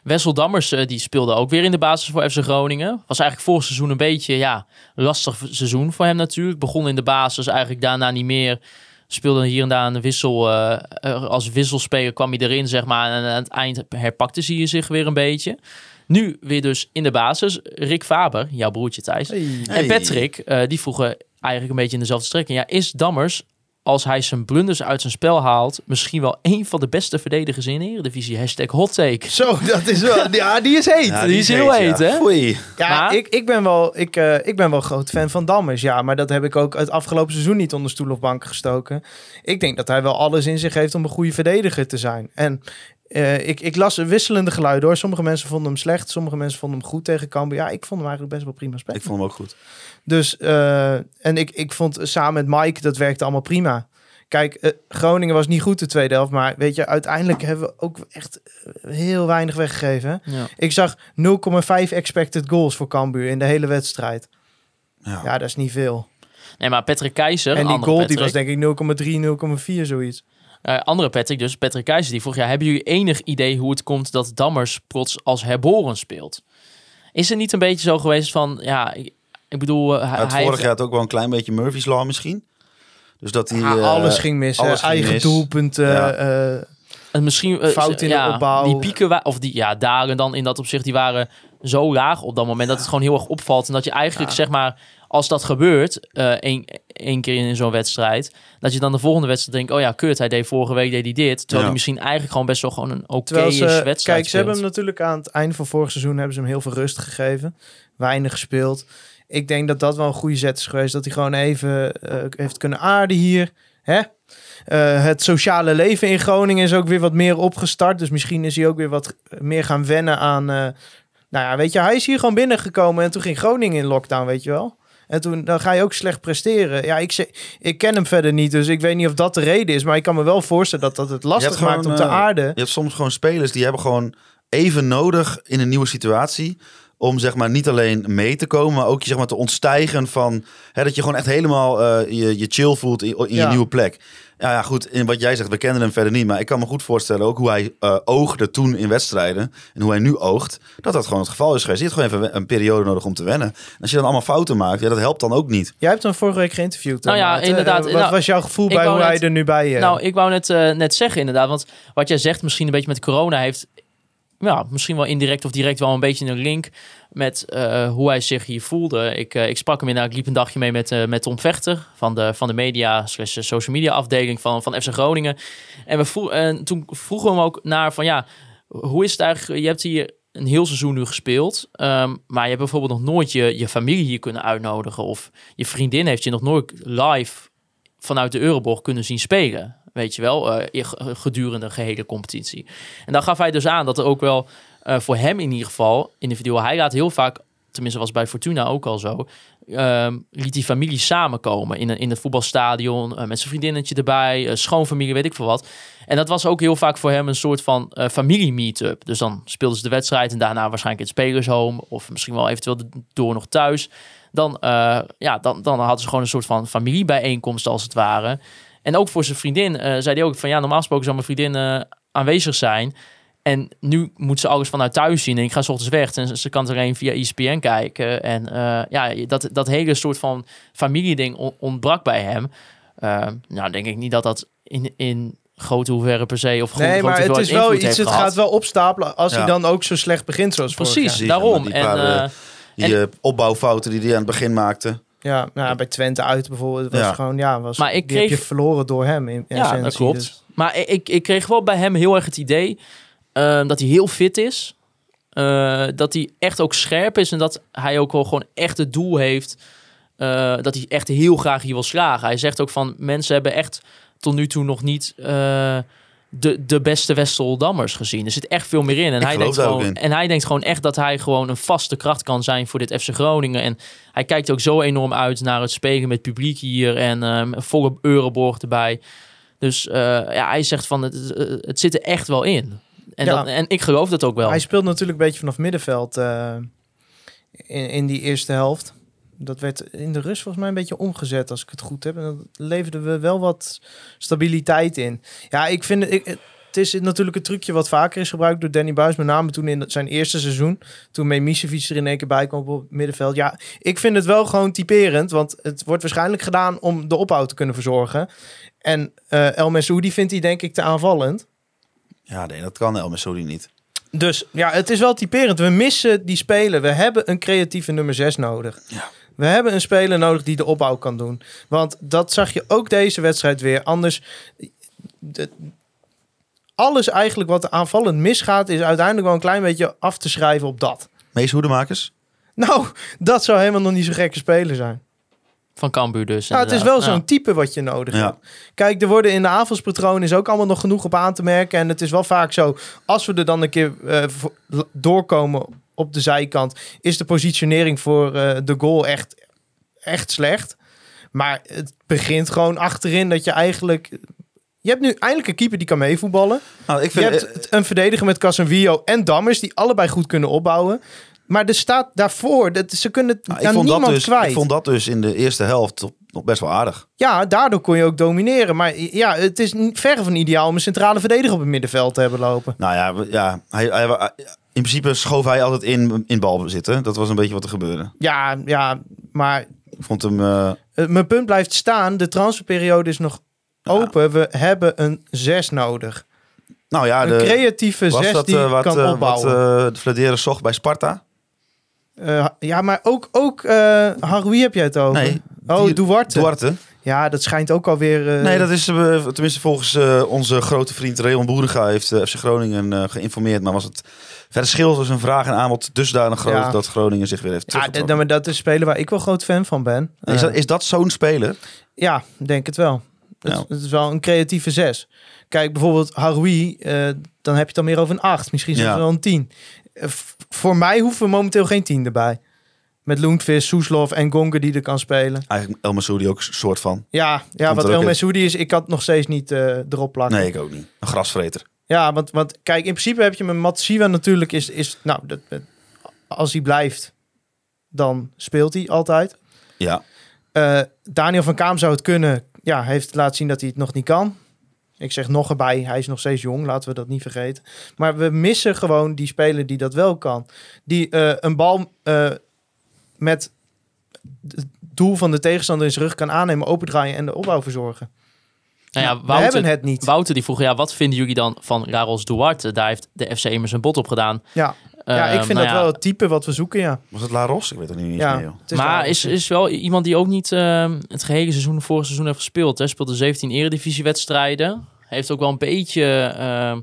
Wessel Dammers eh, die speelde ook weer in de basis voor FC Groningen. Was eigenlijk vorig seizoen een beetje ja, lastig seizoen voor hem natuurlijk. Begon in de basis, eigenlijk daarna niet meer. Speelde hier en daar een wissel. eh, als wisselspeler kwam hij erin, zeg maar. En aan het eind herpakte hij zich weer een beetje. Nu weer dus in de basis. Rick Faber, jouw broertje Thijs. Hey. En. Patrick, eh, die vroegen eigenlijk een beetje in dezelfde strekking. Ja, is Dammers, als hij zijn blunders uit zijn spel haalt... misschien wel een van de beste verdedigers in de Eredivisie? Hashtag hot take. Zo, dat is wel... (laughs) Ja, die is heet. Ja, die is heel heet, ja. hè? Foei. Ja, Maar- ik, ik, ben wel, ik, eh, ik ben wel groot fan van Dammers. Ja, maar dat heb ik ook het afgelopen seizoen niet onder stoel of bank gestoken. Ik denk dat hij wel alles in zich heeft om een goede verdediger te zijn. En eh, ik, ik las wisselende geluiden hoor. Sommige mensen vonden hem slecht, sommige mensen vonden hem goed tegen Cambuur. Ja, ik vond hem eigenlijk best wel prima spelen. Ik vond hem ook goed. Dus, eh, en ik, ik vond samen met Mike, dat werkte allemaal prima. Kijk, eh, Groningen was niet goed de tweede helft, maar weet je, uiteindelijk hebben we ook echt eh, heel weinig weggegeven. Ja. Ik zag 0,5 expected goals voor Cambuur in de hele wedstrijd. Ja. Ja, dat is niet veel. Nee, maar Patrick Keizer, en die andere goal die Patrick, was denk ik 0,3, 0,4 zoiets. andere Patrick, dus Patrick Keizer, die vroeg... Ja, hebben jullie enig idee hoe het komt dat Dammers plots als herboren speelt? Is het niet een beetje zo geweest van... Ja, ik, bedoel, eh, hij, Het hij vorig heeft- jaar had ook wel een klein beetje Murphy's Law misschien. Dus dat hij... Ja, eh, alles ging mis. hè. alles ging Eigen mis. doelpunten. Ja. eh, En misschien Fout in de ja, opbouw. Die pieken, of die ja, dagen dan in dat opzicht, die waren zo laag op dat moment dat het gewoon heel erg opvalt. En dat je eigenlijk, zeg maar, als dat gebeurt, eh één, één keer in zo'n wedstrijd, dat je dan de volgende wedstrijd denkt, oh ja, kut, hij deed vorige week deed hij dit. Terwijl Ja. hij misschien eigenlijk gewoon best wel gewoon een oké wedstrijd kijk, ze hebben hem natuurlijk aan het einde van vorig seizoen hebben ze hem heel veel rust gegeven. Weinig gespeeld. Ik denk dat dat wel een goede zet is geweest. Dat hij gewoon even eh, heeft kunnen aarden hier. Hè? Eh, het sociale leven in Groningen is ook weer wat meer opgestart. Dus misschien is hij ook weer wat meer gaan wennen aan... eh, nou ja, weet je, hij is hier gewoon binnengekomen en toen ging Groningen in lockdown, weet je wel. En toen dan ga je ook slecht presteren. Ja, ik, ik ken hem verder niet, dus ik weet niet of dat de reden is. Maar ik kan me wel voorstellen dat dat het lastig maakt om gewoon, te eh, aarden. Je hebt soms gewoon spelers die hebben gewoon even nodig in een nieuwe situatie. Om zeg maar niet alleen mee te komen, maar ook zeg maar te ontstijgen van hè, dat je gewoon echt helemaal eh, je, je chill voelt in, in je Ja. nieuwe plek. Ja, ja, goed. In wat jij zegt, we kennen hem verder niet. Maar ik kan me goed voorstellen ook hoe hij eh, oogde toen in wedstrijden. En hoe hij nu oogt. Dat dat gewoon het geval is geweest. Je hebt gewoon even een periode nodig om te wennen. En als je dan allemaal fouten maakt, ja, dat helpt dan ook niet. Jij hebt hem vorige week geïnterviewd. Nou ja, inderdaad. Eh, Wat Nou, was jouw gevoel bij hoe hij er nu bij is? Nou, ik wou net, eh, net zeggen inderdaad, want wat jij zegt misschien een beetje met corona heeft, ja, misschien wel indirect of direct wel een beetje een link met eh, hoe hij zich hier voelde. Ik, eh, ik sprak hem inderdaad, ik liep een dagje mee met, eh, met Tom Vechter van de, van de media social media afdeling van, van FC Groningen. En, we vroeg, en toen vroegen we hem ook naar van ja, hoe is het eigenlijk, je hebt hier een heel seizoen nu gespeeld, ehm, maar je hebt bijvoorbeeld nog nooit je, je familie hier kunnen uitnodigen of je vriendin heeft je nog nooit live vanuit de Euroborg kunnen zien spelen. Weet je wel, eh, gedurende de gehele competitie. En dan gaf hij dus aan dat er ook wel eh, voor hem in ieder geval, individueel, hij laat heel vaak, tenminste was bij Fortuna ook al zo, ehm, liet die familie samenkomen in, in het voetbalstadion, eh, met zijn vriendinnetje erbij, schoonfamilie, weet ik veel wat. En dat was ook heel vaak voor hem een soort van eh familie-meetup. Dus dan speelden ze de wedstrijd en daarna waarschijnlijk in het spelershome, of misschien wel eventueel door nog thuis. Dan, ja, dan, dan hadden ze gewoon een soort van familiebijeenkomst als het ware. En ook voor zijn vriendin eh, zei hij ook van ja, normaal gesproken zou mijn vriendin eh, aanwezig zijn. En nu moet ze alles vanuit thuis zien. En ik ga 's ochtends weg. En ze- ze kan er alleen via ESPN kijken. En eh, ja, dat, dat hele soort van familieding on- ontbrak bij hem. Eh, nou, denk ik niet dat dat in, in grote hoeverre per se of grote nee, maar het is wel iets, het gehad. gaat wel opstapelen als hij dan ook zo slecht begint zoals vorig Precies, daarom. Die En, paar, eh, Die eh, opbouwfouten die hij aan het begin maakte. Ja, nou, bij Twente uit bijvoorbeeld was Ja. gewoon, ja, was, Maar ik die heb kreeg- je verloren door hem in Ja, essentie, dat klopt. dus- Maar ik- ik, ik kreeg wel bij hem heel erg het idee ehm, dat hij heel fit is. Eh, dat hij echt ook scherp is en dat hij ook wel gewoon echt het doel heeft. eh, dat hij echt heel graag hier wil slagen. Hij zegt ook van mensen hebben echt tot nu toe nog niet eh, de, de beste Westerdammers gezien. Er zit echt veel meer in. En Ik hij, denkt gewoon, in. en hij denkt gewoon echt dat hij gewoon een vaste kracht kan zijn voor dit FC Groningen. En hij kijkt ook zo enorm uit naar het spelen met publiek hier en ehm, volle Euroborg erbij. Dus eh, ja, hij zegt van het, het zit er echt wel in. En, Ja. dat, en ik geloof dat ook wel. Hij speelt natuurlijk een beetje vanaf middenveld eh, in, in die eerste helft. Dat werd in de rust volgens mij een beetje omgezet, als ik het goed heb. En dat leverde we wel wat stabiliteit in. Ja, ik vind het... Ik, het is natuurlijk een trucje wat vaker is gebruikt door Danny Buis. Met name toen in zijn eerste seizoen. Toen Memisevic er in één keer bij kwam op het middenveld. Ja, ik vind het wel gewoon typerend. Want het wordt waarschijnlijk gedaan om de opbouw te kunnen verzorgen. En eh El Messoudi vindt hij denk ik te aanvallend. Ja, nee, dat kan El Messoudi niet. Dus ja, het is wel typerend. We missen die speler. We hebben een creatieve nummer 6 nodig. Ja. We hebben een speler nodig die de opbouw kan doen. Want dat zag je ook deze wedstrijd weer. Anders, de- alles eigenlijk wat aanvallend misgaat... is uiteindelijk wel een klein beetje af te schrijven op dat. Mees Hoedemakers? Nou, dat zou helemaal nog niet zo gekke speler zijn. Van Cambuur dus. Nou, het is wel zo'n type wat je nodig Ja. hebt. Kijk, er worden in de avondspatroon is ook allemaal nog genoeg op aan te merken. En het is wel vaak zo, als we er dan een keer eh, doorkomen op de zijkant, is de positionering voor eh, de goal echt, echt slecht. Maar het begint gewoon achterin dat je eigenlijk... Je hebt nu eindelijk een keeper die kan meevoetballen. Nou, ik Je vind, hebt een verdediger met Casemiro en Dammers die allebei goed kunnen opbouwen. Maar er staat daarvoor, dat, ze kunnen het nou, aan niemand dus, kwijt. ik vond dat dus in de eerste helft nog best wel aardig. Ja, daardoor kon je ook domineren. Maar ja, het is verre van ideaal om een centrale verdediger op het middenveld te hebben lopen. Nou ja, ja hij, hij, in principe schoof hij altijd in, in balbezitten. Dat was een beetje wat er gebeurde. Ja, ja, maar Ik vond hem... eh, eh, mijn punt blijft staan. De transferperiode is nog open. We hebben een zes nodig. nou ja, Een de, creatieve was zes dat die eh, wat, kan wat opbouwen. eh, de Fladeren zocht bij Sparta? Ja, maar ook, ook Haroui heb jij het over? Nee, Oh, die- Duarte. Duarte? Ja, dat schijnt ook alweer... eh Nee, dat is eh, tenminste volgens eh, onze grote vriend Rayon Boeriga heeft FC Groningen geïnformeerd. Maar was het verschil tussen vraag en aanbod dusdanig groot Ja. dat Groningen zich weer heeft Ja, teruggetrokken. d- maar dat is spelen waar ik wel groot fan van ben. is, dat, is dat zo'n speler? Ja, denk het wel. Het, Ja. het is wel een creatieve zes. Kijk, bijvoorbeeld Haroui, dan heb je het dan meer over een acht. Misschien zelfs wel een tien. Voor mij hoeven we momenteel geen tien erbij. Met Lundqvist, Soeslof en Gonga die er kan spelen. Eigenlijk El Masoudi ook een soort van. Ja, ja Komt wat El in. Messoudi is, ik had het nog steeds niet eh, erop plakken. Nee, ik ook niet. Een grasvreter. Ja, want, want kijk, in principe heb je met Matsiwa natuurlijk is, is nou, dat, als hij blijft, dan speelt hij altijd. Ja. Eh, Daniel van Kaam zou het kunnen. Ja, heeft laten zien dat hij het nog niet kan. Ik zeg nog erbij, hij is nog steeds jong, laten we dat niet vergeten. Maar we missen gewoon die speler die dat wel kan. Die eh, een bal met het doel van de tegenstander in zijn rug kan aannemen, opendraaien en de opbouw verzorgen. Nou ja, we Wouter, hebben het niet. Wouter die vroeg, ja, wat vinden jullie dan van Raros Duarte? Daar heeft de FC immers een bod op gedaan. Ja, ja ik Ehm, vind nou dat wel het type wat we zoeken, ja. Was het La Ros? Ik weet het niet eens ja meer. joh. het is maar is, is wel iemand die ook niet ehm, het gehele seizoen, vorig seizoen heeft gespeeld. Hij speelde 17 eredivisiewedstrijden. Heeft ook wel een beetje ehm,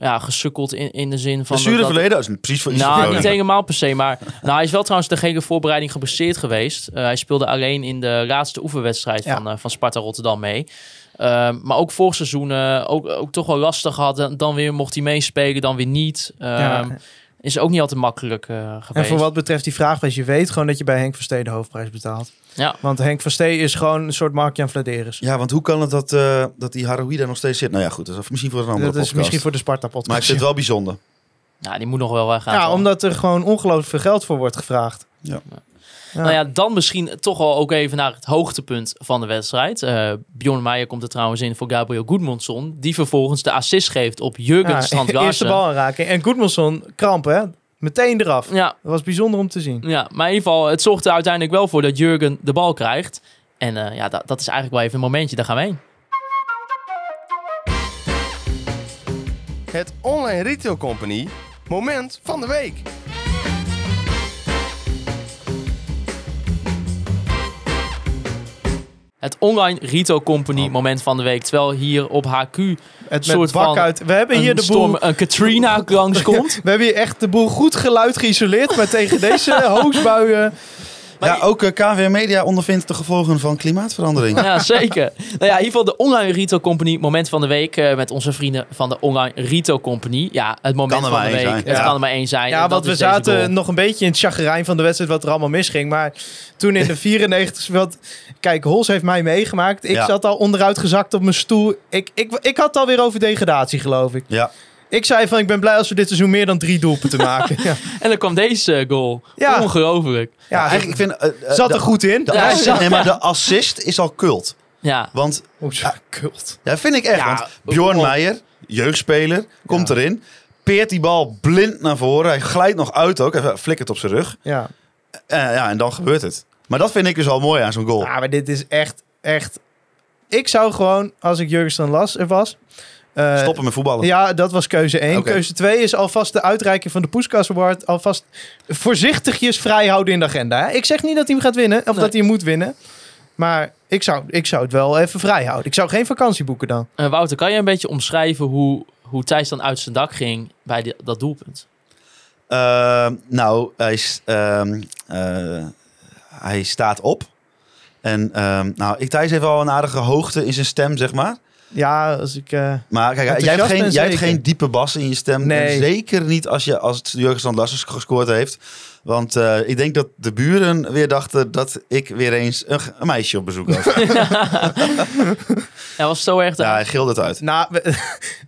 ja, gesukkeld in, in de zin van... Blessure dat- verleden, dat is precies voor iets voor Nou, niet helemaal per se, maar nou, hij is wel trouwens de gehele voorbereiding geblesseerd geweest. Eh, hij speelde alleen in de laatste oefenwedstrijd Ja. van, eh, van Sparta Rotterdam mee. Ehm, maar ook vorig seizoen eh, ook, ook toch wel lastig gehad. Dan, dan weer mocht hij meespelen, dan weer niet. Ehm, Ja. Is ook niet altijd makkelijk eh, En geweest. voor wat betreft die vraagprijs, je weet gewoon dat je bij Henk Verstee de hoofdprijs betaalt. Ja. Want Henk Verstee is gewoon een soort Mark-Jan Vladeris. Ja, want hoe kan het dat, eh, dat die Haroui daar nog steeds zit? Nou ja, goed, dat is misschien voor een andere dat is misschien voor de Sparta-podcast. Maar ik vind het wel bijzonder. Nou, die moet nog wel weggaan. ja, omdat er gewoon ongelooflijk veel geld voor wordt gevraagd. Ja. Ja. Nou ja, dan misschien toch wel ook even naar het hoogtepunt van de wedstrijd. Eh Bjorn Meijer komt er trouwens in voor Gabriel Goedmondsson. Die vervolgens de assist geeft op Jurgen Ja, (laughs) eerste bal aanraken. En Goedmanson, kramp hè? Meteen eraf. Ja, Dat was bijzonder om te zien. ja, maar in ieder geval, het zorgt er uiteindelijk wel voor dat Jurgen de bal krijgt. En eh, ja, dat, dat is eigenlijk wel even een momentje, daar gaan we heen. Het Online Retail Company Moment van de Week. Het Online Retail Company Oh. moment van de week. Terwijl hier op HQ Het soort bak van uit. We hebben hier de storm, boel. een Katrina (laughs) langskomt. We hebben hier echt de boel goed geluid geïsoleerd. Maar tegen deze (laughs) hoogstbuien. ja, ook eh, KVM Media ondervindt de gevolgen van klimaatverandering. Ja, (laughs) zeker. Nou ja, in ieder geval de Online Retail Company moment van de week eh, met onze vrienden van de Online Retail Company. Ja, het moment Kan er van maar de één week. zijn. Het Ja. kan er maar één zijn. Ja, want dat we zaten nog een beetje in het chagrijn van de wedstrijd wat er allemaal misging. Maar toen in de (laughs) 94 wat Kijk, Hols heeft mij meegemaakt. Ik Ja. zat al onderuit gezakt op mijn stoel. Ik, ik, ik had het alweer over degradatie, geloof ik. Ja, Ik zei van, ik ben blij als we dit seizoen meer dan drie doelpunten (laughs) maken. ja, En dan kwam deze eh, goal. Ja. Ongelooflijk. ja eigenlijk ik vind... eh, eh, zat de- er goed in. De Ja, assist, ja. nee, maar de assist is al cult. Ja, Want, Hoezo kult? ja, vind ik echt. Ja, want Bjorn op- Meijer, jeugdspeler, komt erin. Peert die bal blind naar voren. Hij glijdt nog uit ook. Hij flikkert op zijn rug. Ja. Eh, ja, en dan gebeurt het. Maar dat vind ik dus al mooi aan zo'n goal. Ja, maar dit is echt, echt... Ik zou gewoon, als ik Jurgensen Las er was... eh, Stoppen met voetballen. Ja, dat was keuze 1. Oké. Keuze 2 is alvast de uitreiking van de Poeskas Award. Alvast voorzichtigjes vrij houden in de agenda. Hè? Ik zeg niet dat hij hem gaat winnen, of Nee. dat hij hem moet winnen. Maar ik zou, ik zou het wel even vrij houden. Ik zou geen vakantie boeken dan. Eh, Wouter, kan je een beetje omschrijven hoe, hoe Thijs dan uit zijn dak ging bij die- dat doelpunt? Ehm, nou, hij, is, ehm, eh, hij staat op. En ehm, nou, ik Thijs heeft wel een aardige hoogte in zijn stem, zeg maar. Ja, als ik... eh, Maar kijk, jij hebt, geen, en jij hebt geen diepe bas in je stem. Nee. En zeker niet als, je, als het Jurgen Lassers gescoord heeft. Want eh, ik denk dat de buren weer dachten dat ik weer eens een, een meisje op bezoek had. (laughs) Ja, was zo erg. ja, hij gilde het uit. Nou, (laughs) we-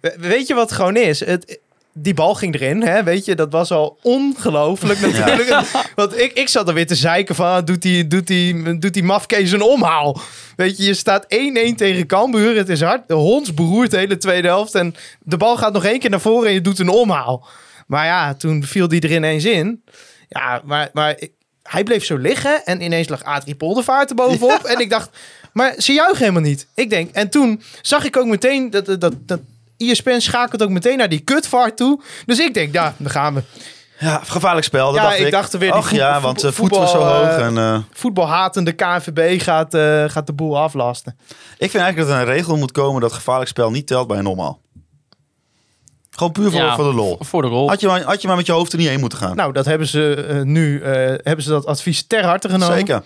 we- weet je wat het gewoon is? Het, die bal ging erin, hè? weet je, dat was al ongelooflijk natuurlijk. (laughs) Want ik, ik zat er weer te zeiken van, ah, doet die, doet die, doet die mafkees een omhaal? Weet je, je staat 1-1 tegen Cambuur, het is hard, de honds beroert de hele tweede helft en de bal gaat nog één keer naar voren en je doet een omhaal. Maar ja, toen viel die er ineens in. Ja, maar, maar hij bleef zo liggen en ineens lag Adrie Poldervaart er bovenop. en ik dacht, maar ze juichen helemaal niet. Ik denk, en toen zag ik ook meteen dat, dat, dat, ESPN schakelt ook meteen naar die kutvaart toe. Dus ik denk, ja, dan gaan we. Ja, gevaarlijk spel. dat Ja, dacht ik ik dacht er weer voet- ja, want de voet was zo voetbal, hoog. eh, En, eh, Voetbalhatende KNVB gaat, eh, gaat de boel aflasten. ik vind eigenlijk dat er een regel moet komen dat gevaarlijk spel niet telt bij een normaal. Gewoon puur voor, Ja, voor de lol. Voor de rol. Had je, maar, had je maar met je hoofd er niet heen moeten gaan. Nou, dat hebben ze eh, nu, eh, hebben ze dat advies ter harte genomen. Zeker.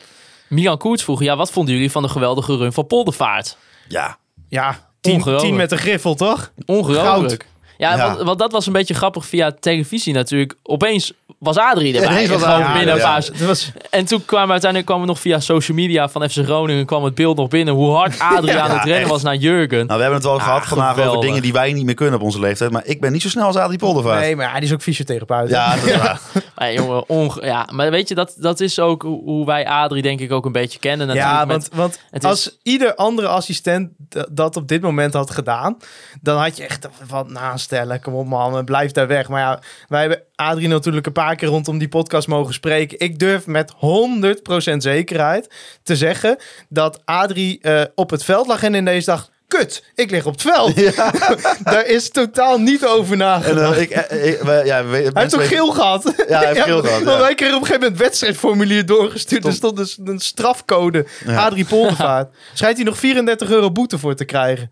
Milan Koets vroeg, ja, wat vonden jullie van de geweldige run van Poldervaart? Ja. Ja, tien, tien met de griffel, toch? Ongelooflijk. Ja, Ja. Want, want dat was een beetje grappig via televisie natuurlijk. Opeens was Adrie erbij. Ineens was Gewoon Adrie binnen ja. was, En toen kwamen uiteindelijk kwam nog via social media van FC Groningen kwam het beeld nog binnen hoe hard Adrie (laughs) aan het rennen echt. was naar Jurgen. Nou, we hebben het wel Ah, gehad vandaag over dingen die wij niet meer kunnen op onze leeftijd. Maar ik ben niet zo snel als Adrie Poldervaart. nee, maar die is ook fysiotherapeut. hè? Ja, dat is waar. (laughs) Maar jongen, onge- ja, maar weet je, dat, dat is ook hoe wij Adrie denk ik ook een beetje kennen. natuurlijk Ja, met- want, want het is- als ieder andere assistent dat op dit moment had gedaan, dan had je echt wat Kom op man, blijf daar weg. Maar ja, wij hebben Adrie natuurlijk een paar keer rondom die podcast mogen spreken. Ik durf met 100% zekerheid te zeggen dat Adrie eh, op het veld lag en ineens dacht... Kut, ik lig op het veld. (laughs) Daar is totaal niet over En, nagedacht. eh, ik, eh, ik- we- ja, we- hij heeft ook geel gehad. Ja, hij heeft geel gehad, Want ja. wij kregen op een gegeven moment wedstrijdformulier doorgestuurd. Er stond dus een strafcode. Ja. Adrie Poldervaart. (laughs) Schijnt hij nog 34 euro boete voor te krijgen.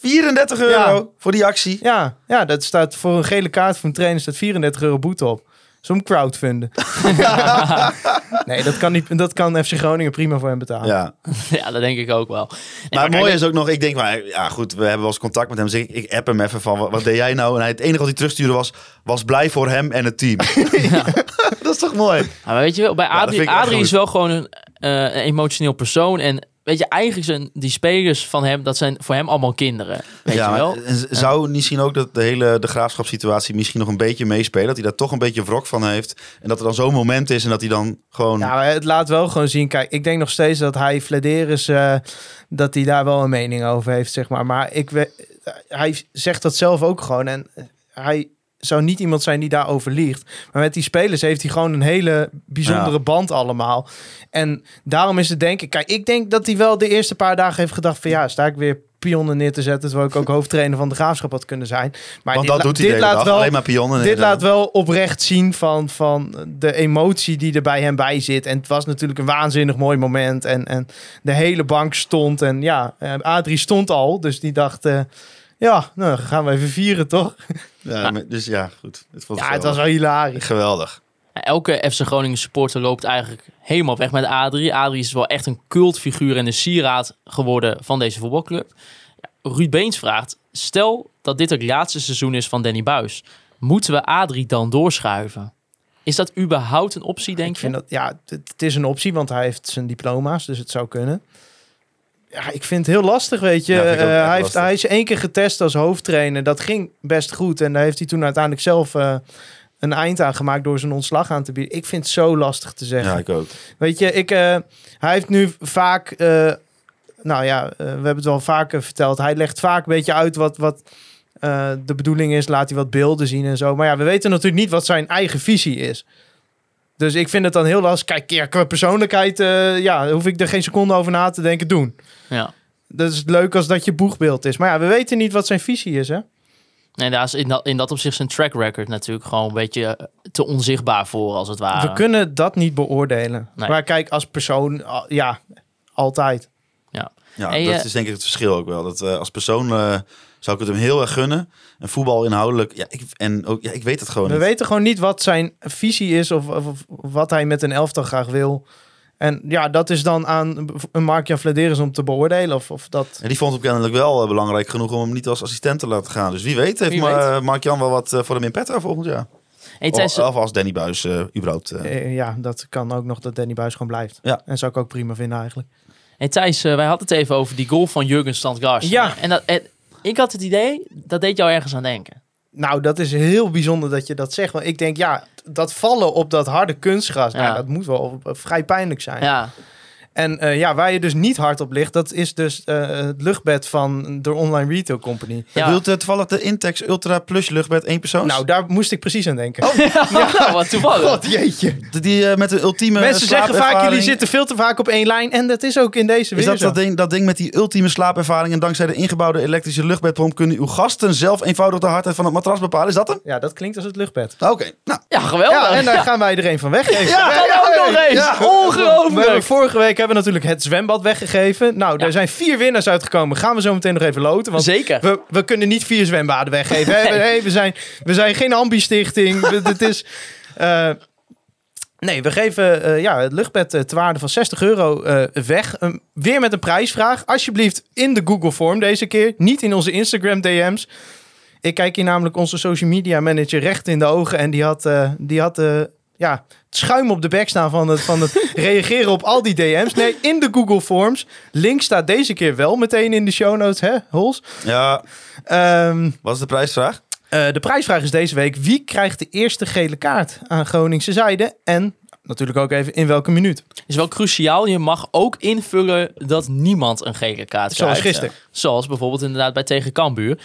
34 euro Ja. voor die actie. Ja, ja, dat staat voor een gele kaart voor een trainer staat 34 euro boete op. Zo'n crowdfunden. (laughs) nee, dat kan, niet, dat kan FC Groningen prima voor hem betalen. Ja. (laughs) ja, dat denk ik ook wel. Nee, Maar mooie is ook nog, ik denk, maar ja goed, we hebben wel eens contact met hem. Dus ik, ik app hem even van, wat, wat deed jij nou? En hij, het enige wat hij terugstuurde was, was blij voor hem en het team. (laughs) dat is toch mooi? Maar weet je wel, bij Adrie, Adrie is wel gewoon een, eh, een emotioneel persoon. En weet je, eigenlijk zijn die spelers van hem, dat zijn voor hem allemaal kinderen. Weet ja, je wel? zou misschien ook dat de hele de graafschapssituatie misschien nog een beetje meespelen? Dat hij daar toch een beetje wrok van heeft. En dat er dan zo'n moment is en dat hij dan gewoon... Ja, maar het laat wel gewoon zien. Kijk, ik denk nog steeds dat hij Flederis, eh dat hij daar wel een mening over heeft, zeg maar. Maar ik we, hij zegt dat zelf ook gewoon. En hij zou niet iemand zijn die daarover liegt. Maar met die spelers heeft hij gewoon een hele bijzondere Ja. band allemaal. En daarom is het denk ik... Kijk, ik denk dat hij wel de eerste paar dagen heeft gedacht van... Ja, sta ik weer pionnen neer te zetten... terwijl ik ook hoofdtrainer van de Graafschap had kunnen zijn. Maar want dit dat doet hij dit laat dag. wel Alleen maar pionnen. dit laat wel oprecht zien van, van de emotie die er bij hem bij zit. En het was natuurlijk een waanzinnig mooi moment. En, en de hele bank stond. En ja, eh, Adrie stond al. Dus die dacht, eh, ja, nou dan gaan we even vieren, toch? Ja, maar- dus ja, goed. Het, Ja, het was wel hilarisch. geweldig. Elke FC Groningen supporter loopt eigenlijk helemaal weg met Adrie. Adrie is wel echt een cultfiguur en een sieraad geworden van deze voetbalclub. Ruud Beens vraagt, stel dat dit het laatste seizoen is van Danny Buis. Moeten we Adrie dan doorschuiven? Is dat überhaupt een optie, denk Ik je? vind dat, ja, het, het is een optie, want hij heeft zijn diploma's. Dus het zou kunnen. Ja, ik vind het heel lastig, weet je. Ja, Eh, hij, heeft, lastig. hij is één keer getest als hoofdtrainer. Dat ging best goed. En daar heeft hij toen uiteindelijk zelf eh, een eind aan gemaakt door zijn ontslag aan te bieden. Ik vind het zo lastig te zeggen. Ja, ik ook. Weet je, ik, eh, hij heeft nu vaak nou ja, we hebben het wel vaker verteld. Hij legt vaak een beetje uit wat, wat de bedoeling is. Laat hij wat beelden zien en zo. Maar ja, we weten natuurlijk niet wat zijn eigen visie is. Dus ik vind het dan heel lastig. Kijk, ja, qua persoonlijkheid eh, ja, hoef ik er geen seconde over na te denken doen. Ja. Dat is leuk als dat je boegbeeld is. Maar ja, we weten niet wat zijn visie is, hè? En daar is in dat, in dat opzicht zijn track record natuurlijk gewoon een beetje eh, te onzichtbaar voor, als het ware. We kunnen dat niet beoordelen. Nee. Maar kijk, als persoon, al- ja, altijd. Ja, En dat je- is denk ik het verschil ook wel. Dat, eh, als persoon eh, zou ik het hem heel erg gunnen. En voetbal inhoudelijk, ja, ik, en ook, ja, ik weet het gewoon We niet. weten gewoon niet wat zijn visie is of, of, of wat hij met een elftal graag wil. En ja, dat is dan aan een Mark-Jan Vladeris om te beoordelen. Of, of dat... En die vond het kennelijk wel eh, belangrijk genoeg om hem niet als assistent te laten gaan. Dus wie weet heeft Wie Ma- weet. Mark-Jan wel wat eh, voor hem in petto volgend jaar. Hey, Of, of als Danny Buis eh, überhaupt... ja, dat kan ook nog dat Danny Buis gewoon blijft. Ja. En zou ik ook prima vinden eigenlijk. hey, Thijs wij hadden het even over die goal van Jurgen Standgaard. Ja. En dat, ik had het idee, dat deed jou ergens aan denken. Nou, dat is heel bijzonder dat je dat zegt. Want ik denk, ja, dat vallen op dat harde kunstgras, Ja. nou, dat moet wel eh, vrij pijnlijk zijn. Ja, En eh, ja, waar je dus niet hard op ligt, dat is dus eh, het luchtbed van de online retail company. ja. Wilt uh, toevallig de Intex Ultra Plus luchtbed één persoons? Nou, daar moest ik precies aan denken. (laughs) ja. (laughs) wat toevallig. God, jeetje. die eh, met de ultieme Mensen zeggen vaak, jullie zitten veel te vaak op één lijn. En dat is ook in deze Is weer dat zo. dat ding, dat ding met die ultieme slaapervaring en dankzij de ingebouwde elektrische luchtbedpomp kunnen uw gasten zelf eenvoudig de hardheid van het matras bepalen? Is dat hem? Ja, dat klinkt als het luchtbed. Oké, nou. Ja, geweldig. Ja, en daar gaan wij er een van weggeven. Ja, kan ook nog eens. We hebben, Ongelooflijk. vorige week hebben natuurlijk het zwembad weggegeven. Nou, er zijn vier winnaars uitgekomen. Gaan we zo meteen nog even loten. Want Zeker. we, we kunnen niet vier zwembaden weggeven. Nee. We, zijn, we zijn geen ambi-stichting. (laughs) Het is... eh, nee, we geven eh, ja, het luchtbed eh, te waarde van 60 euro weg. Weer met een prijsvraag. Alsjeblieft in de Google Form deze keer. Niet in onze Instagram DM's. Ik kijk hier namelijk onze social media manager recht in de ogen. En die had, die had ja, het schuim op de bek staan van het, van het (laughs) reageren op al die DM's. Nee, in de Google Forms. Link staat deze keer wel meteen in de show notes, hè, Hols? Ja, Ehm, wat is de prijsvraag? eh, de prijsvraag is deze week: wie krijgt de eerste gele kaart aan Groningse zijde? En natuurlijk ook even in welke minuut? is wel cruciaal. Je mag ook invullen dat niemand een gele kaart krijgt. Zoals gisteren. Zoals bijvoorbeeld inderdaad bij tegen Cambuur.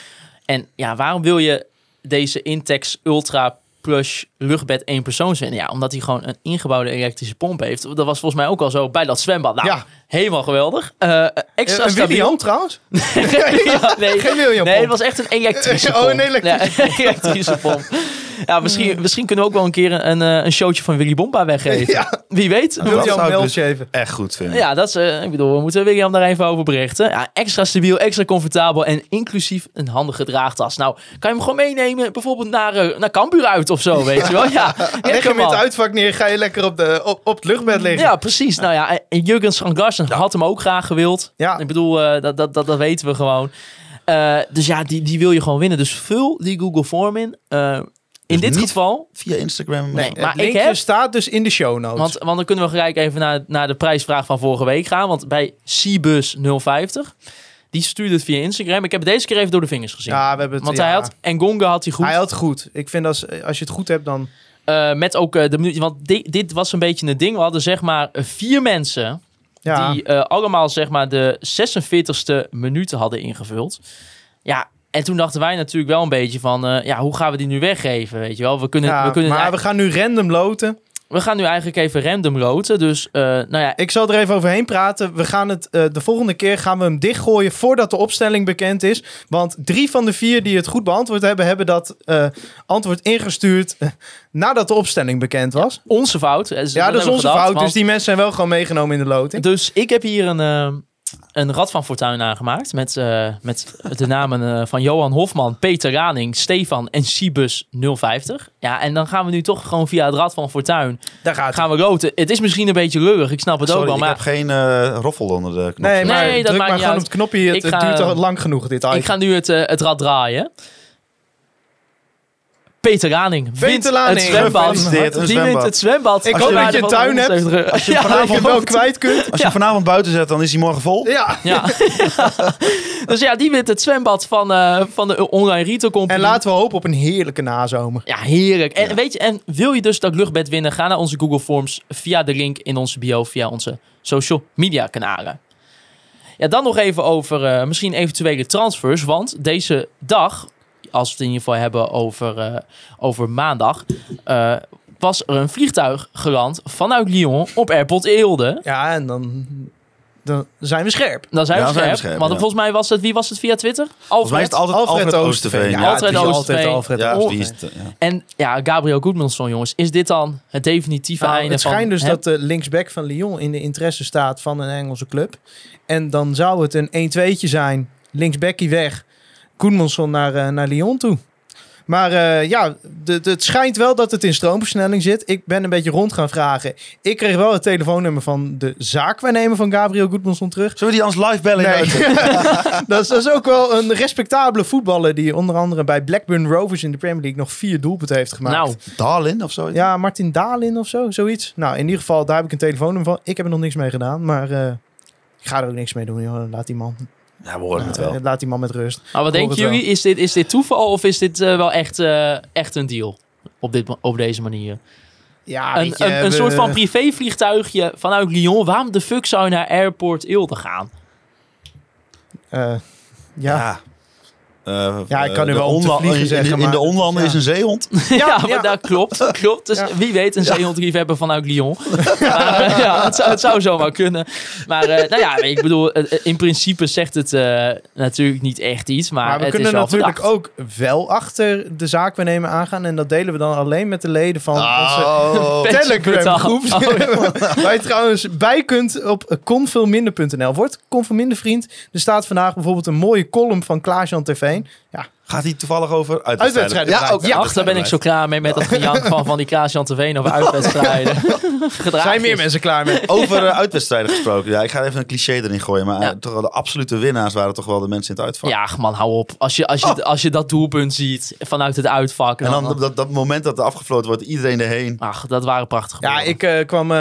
En ja, waarom wil je deze Intex Ultra Plus luchtbed één persoon winnen? Ja, omdat hij gewoon een ingebouwde elektrische pomp heeft. Dat was volgens mij ook al zo bij dat zwembad. Nou, Ja. Helemaal geweldig. Eh, extra Eh, stabiel. William trouwens? (laughs) Ja, nee, Geen William nee, het was echt een elektrische (laughs) Oh, een elektrische Ja, (laughs) elektrische pomp. Ja, misschien, misschien kunnen we ook wel een keer een, eh, een showtje van Willy Bomba weggeven. Ja. Wie weet. William zou ik dus even. Echt goed vinden. Ja, dat is, eh, ik bedoel, we moeten William daar even over berichten. Ja, extra stabiel, extra comfortabel en inclusief een handige draagtas. Nou, kan je hem gewoon meenemen, bijvoorbeeld naar, eh, naar Cambuur uit of zo, weet je wel? Ja, Leg lekker hem in het uitvak neer, ga je lekker op, de, op, op het luchtbed liggen. Ja, precies. Nou ja, en Jurgen Had hem ook graag gewild. Ja. Ik bedoel, eh, dat, dat, dat, dat weten we gewoon. Eh, dus ja, die, die wil je gewoon winnen. Dus vul die Google Form in. Eh, in Dus dit geval, Via Instagram. Nee. Het maar ik heb- staat dus in de show notes. want, want dan kunnen we gelijk even naar, naar de prijsvraag van vorige week gaan. Want bij Cbus 050, die stuurde het via Instagram. Ik heb het deze keer even door de vingers gezien. ja, we hebben het. Want ja. hij had, en Gonga had hij goed. Hij had goed. Ik vind als, als je het goed hebt, dan. Met ook de minuut. Want di- dit was een beetje een ding. We hadden zeg maar vier mensen. Ja. Die eh, allemaal zeg maar de 46ste minuten hadden ingevuld. Ja, en toen dachten wij natuurlijk wel een beetje van... eh, ja, hoe gaan we die nu weggeven, weet je wel? We kunnen, Ja, we kunnen maar we gaan nu random loten. We gaan nu eigenlijk even random loten. Dus, eh, nou ja, Ik zal er even overheen praten. We gaan het eh, de volgende keer gaan we hem dichtgooien voordat de opstelling bekend is. Want drie van de vier die het goed beantwoord hebben, hebben dat eh, antwoord ingestuurd nadat de opstelling bekend was. onze fout. Ja, dat is onze fout. Dus die mensen zijn wel gewoon meegenomen in de loting. Dus ik heb hier een, een Rad van Fortuin aangemaakt. Met, eh, met de namen eh, van Johan Hofman, Peter Raning, Stefan en Cibus 050. Ja, en dan gaan we nu toch gewoon via het Rad van Fortuin Daar gaat gaan we loten. Het is misschien een beetje lullig, ik snap het ook wel. ik Maar heb geen eh, roffel onder de knop. Nee, maar Nee, dat druk maakt maar niet gewoon uit. op het knopje. Het, Ik duurt al lang genoeg, dit item. ik ga nu het, het rad draaien. Peter Raning wint Peter Raning, het zwembad. gefeliciteerd, een Die wint zwembad. het zwembad. Ik Als hoop je dat je een tuin hebt. 170 Als je (laughs) Ja, vanavond wel kwijt kunt. (laughs) Als je hem vanavond buiten zet, dan is hij morgen vol. Ja. Ja. (laughs) dus ja, die wint het zwembad van, eh, van de online retail company. En laten we hopen op een heerlijke nazomer. Ja, heerlijk. En weet je, en wil je dus dat luchtbed winnen? Ga naar onze Google Forms via de link in onze bio, via onze social media kanalen. Ja, dan nog even over eh, misschien eventuele transfers. Want deze dag, als we het in ieder geval hebben over, eh, over maandag... eh, was er een vliegtuig geland vanuit Lyon op Airport Eelde. Ja, en dan, dan zijn we scherp. Dan zijn Ja, we dan zijn we scherp. Want ja. volgens mij was het, wie was het via Twitter? Volgens mij is het altijd Alfred, Oosterveen. Ja, Alfred het is Oosterveen. altijd Alfred Ja, Oosterveen. het. En ja, Gabriel Goodmanson, jongens. Is dit dan het definitieve Nou, einde het van... schijnt dus hè? dat de linksback van Lyon in de interesse staat van een Engelse club. En dan zou het een 1-2'tje zijn. Linksbackie weg. Koenmansson naar, eh, naar Lyon toe. Maar eh, ja, het schijnt wel dat het in stroomversnelling zit. Ik ben een beetje rond gaan vragen. Ik kreeg wel het telefoonnummer van de zaakwaarnemer van Gabriel Goedmansson terug. Zullen we die anders live bellen? Nee. (laughs) dat, is, dat is ook wel een respectabele voetballer die onder andere bij Blackburn Rovers in de Premier League nog vier doelpunten heeft gemaakt. Nou, Darlin of zo? Ja, Martin Dalin of zo, zoiets. Nou, in ieder geval, daar heb ik een telefoonnummer van. Ik heb er nog niks mee gedaan, maar eh, ik ga er ook niks mee doen. Joh. Laat die man, Ja, we horen het eh, wel. laat die man met rust. maar wat denken jullie? Is dit, is dit toeval of is dit eh, wel echt, eh, echt een deal? Op, dit, op deze manier. Ja, een je, een, soort van privévliegtuigje vanuit Lyon. Waarom de fuck zou je naar Airport Eelde gaan? eh, ja. Eh, Ja, ik kan nu wel om te onla- vliegen in- zeggen, In, in de onlanden ja. is een zeehond. (laughs) Ja, dat klopt. klopt. Dus Ja. wie weet een zeehondliefhebber vanuit Lyon. (laughs) maar, eh, ja, het, zou, het zou zomaar kunnen. Maar eh, nou ja, ik bedoel, in principe zegt het eh, natuurlijk niet echt iets. Maar, Maar we het kunnen is wel natuurlijk verdacht. ook wel achter de zaakwaarnemer aangaan. En dat delen we dan alleen met de leden van onze (laughs) Oh. Telegram groep. Oh, ja. Waar je trouwens bij kunt op conveelminder.nl. Wordt conveelminder vriend. Er staat vandaag bijvoorbeeld een mooie column van Klaas-Jan Ja, Gaat hij toevallig over Uitwedstrijden. Ja, ook Ja, Ach, daar ben ik zo klaar mee met dat gejank (laughs) van, van die Klaas-Jan Terveen over uitwedstrijden. Zijn meer mensen klaar mee. Over eh, uitwedstrijden gesproken. Ja, ik ga even een cliché erin gooien. Maar eh, Ja. toch wel de absolute winnaars waren toch wel de mensen in het uitvak. Ja, man, hou op. Als je, als, je, als je dat doelpunt ziet vanuit het uitvak. En dan dat, dat moment dat er afgefloten wordt, iedereen erheen. Ach, dat waren prachtige Ja, ik eh, kwam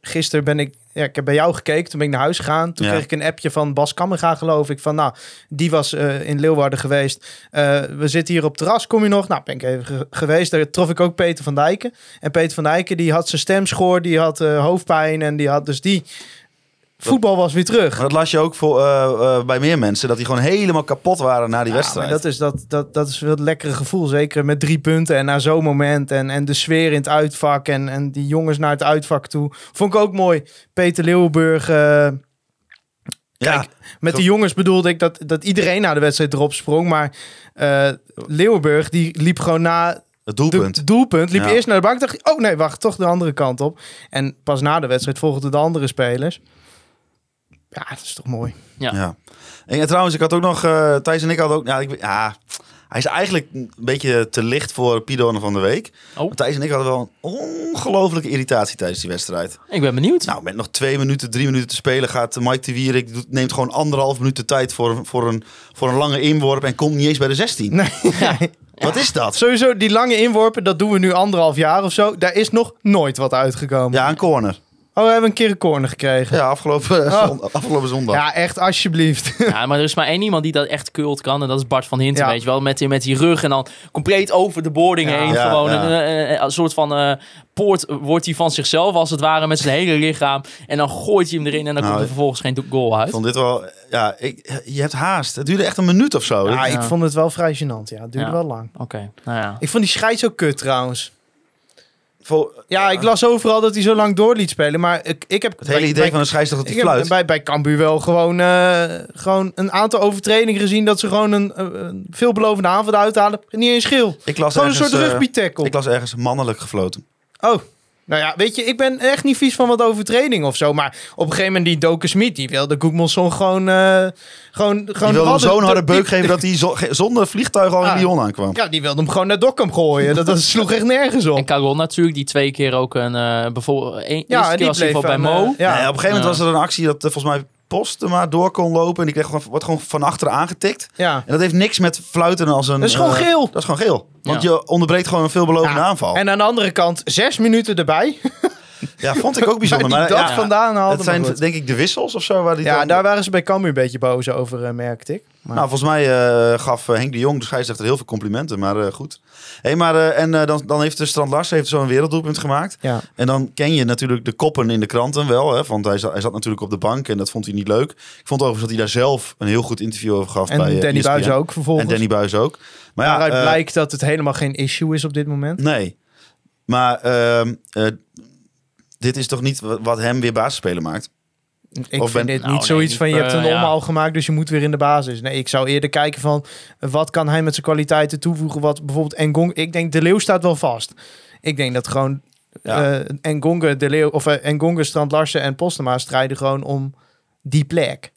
gisteren ben ik. Ja, ik heb bij jou gekeken, toen ben ik naar huis gegaan. Toen Ja. kreeg ik een appje van Bas Kammerga, geloof ik. Van nou, die was eh, in Leeuwarden geweest. Eh, we zitten hier op het terras, kom je nog? Nou, ben ik even ge- geweest. Daar trof ik ook Peter van Dijken. En Peter van Dijken, die had zijn stemschoor, die had eh, hoofdpijn. En die had dus die... Voetbal was weer terug. Maar dat las je ook voor, eh, eh, bij meer mensen. Dat die gewoon helemaal kapot waren na die Ja, wedstrijd. dat is, dat, dat, dat is wel het lekkere gevoel. Zeker met drie punten en na zo'n moment. En, en de sfeer in het uitvak. En, en die jongens naar het uitvak toe. Vond ik ook mooi. Peter Leeuwenburg. eh, ja, kijk, met de jongens bedoelde ik dat, dat iedereen na de wedstrijd erop sprong. Maar eh Leeuwenburg die liep gewoon na het doelpunt. het doelpunt. Liep Ja. eerst naar de bank. Dacht oh nee, wacht, toch de andere kant op. En pas na de wedstrijd volgden de andere spelers. Ja, dat is toch mooi. Ja. Ja. En, ja, trouwens, ik had ook nog... eh Thijs en ik hadden ook... Ja, ik, ja, hij is eigenlijk een beetje te licht voor Pidone van de Week. Oh. Maar Thijs en ik hadden wel een ongelofelijke irritatie tijdens die wedstrijd. Ik ben benieuwd. Nou, met nog twee minuten, drie minuten te spelen gaat Mike de Wierik... neemt gewoon anderhalf minuut de tijd voor, een- voor, een, voor een lange inworp... en komt niet eens bij de 16. Nee. (laughs) Wat is dat? Sowieso, die lange inworpen, dat doen we nu anderhalf jaar of zo. Daar is nog nooit wat uitgekomen. Ja, een corner. Oh, we hebben een keer een corner gekregen. Ja, afgelopen, Oh. zon- afgelopen zondag. Ja, echt, alsjeblieft. (laughs) Ja, maar er is maar één iemand die dat echt kult kan. En dat is Bart van Hinten, Ja. weet je wel. Met, met die rug en dan compleet over de boarding Ja. heen. Ja, gewoon ja. Een, een- een soort van eh, poort wordt hij van zichzelf als het ware met zijn hele lichaam. En dan gooit hij hem erin en dan Nou, komt er vervolgens geen goal Ik uit. vond dit wel... Ja, ik, je hebt haast. Het duurde echt een minuut of zo. Ja, Ik- ik vond het wel vrij gênant. Ja, het duurde Ja. wel lang. Oké, nou ja. Ik vond die scheids ook kut trouwens. Vol- Ja, ik las overal dat hij zo lang door liet spelen. Maar ik, ik heb... het hele bij- idee bij- van een scheidsrechter dat hij fluit. bij, bij Cambuur wel gewoon, eh, gewoon een aantal overtredingen gezien... dat ze gewoon een, een- een veelbelovende aanval uithalen. Niet eens. Ik las Gewoon een soort eh, rugby tackle. Ik las ergens mannelijk gefloten. Oh, nou ja, weet je, ik ben echt niet vies van wat overtreding of zo. Maar op een gegeven moment die Doken Smit, die wilde Goedmanson gewoon... eh gewoon, gewoon Die wilde zo'n harde beuk geven dat hij zonder vliegtuig al in Ah. Lyon aankwam. Ja, die wilde hem gewoon naar Dokkum gooien. Dat, dat sloeg echt nergens En op. Caron natuurlijk, die twee keer ook een... eh bijvoorbeeld, één, Ja, eerste en keer die was bleef bij Mo. eh, ja. Nee, op een gegeven moment was er een actie dat volgens mij Postema door kon lopen. En die kreeg gewoon, wordt gewoon van achteren aangetikt. ja. En dat heeft niks met fluiten als een... Dat is gewoon eh, geel. Dat is gewoon geel. Want Ja. je onderbreekt gewoon een veelbelovende Ja. aanval. En aan de andere kant, zes minuten erbij. (laughs) Ja, vond ik ook bijzonder. Maar dat ja, vandaan haalde. het zijn goed. denk ik de wissels of zo. Waar die ja, daar waren ze bij Cambuur een beetje boos over, eh, merkte ik. Maar, Nou, volgens mij eh, gaf eh, Henk de Jong, de scheidsrechter, heel veel complimenten. Maar goed. Hey, maar, en dan, dan heeft de Strand Larsen heeft zo'n werelddoelpunt gemaakt. ja. En dan ken je natuurlijk de koppen in de kranten wel. Hè, want hij zat, hij zat natuurlijk op de bank en dat vond hij niet leuk. Ik vond overigens dat hij daar zelf een heel goed interview over gaf. En bij, Danny ESPN. Buis ook En vervolgens. Danny Buis ook. Maar ja, Waaruit eh, blijkt dat het helemaal geen issue is op dit moment. Nee. Maar ehm, eh, dit is toch niet wa- wat hem weer basisspeler maakt? Ik Of vind ben- dit Nou, niet zoiets nee, van je hebt een eh, ja. omhaal gemaakt, dus je moet weer in de basis. Nee, ik zou eerder kijken van wat kan hij met zijn kwaliteiten toevoegen. Wat bijvoorbeeld Engong. Ik denk de Leeuw staat wel vast. Ik denk dat gewoon Ja. eh Engonge, de Leeuw of uh, Engonge, Strand Larsen en Postema strijden gewoon om die plek.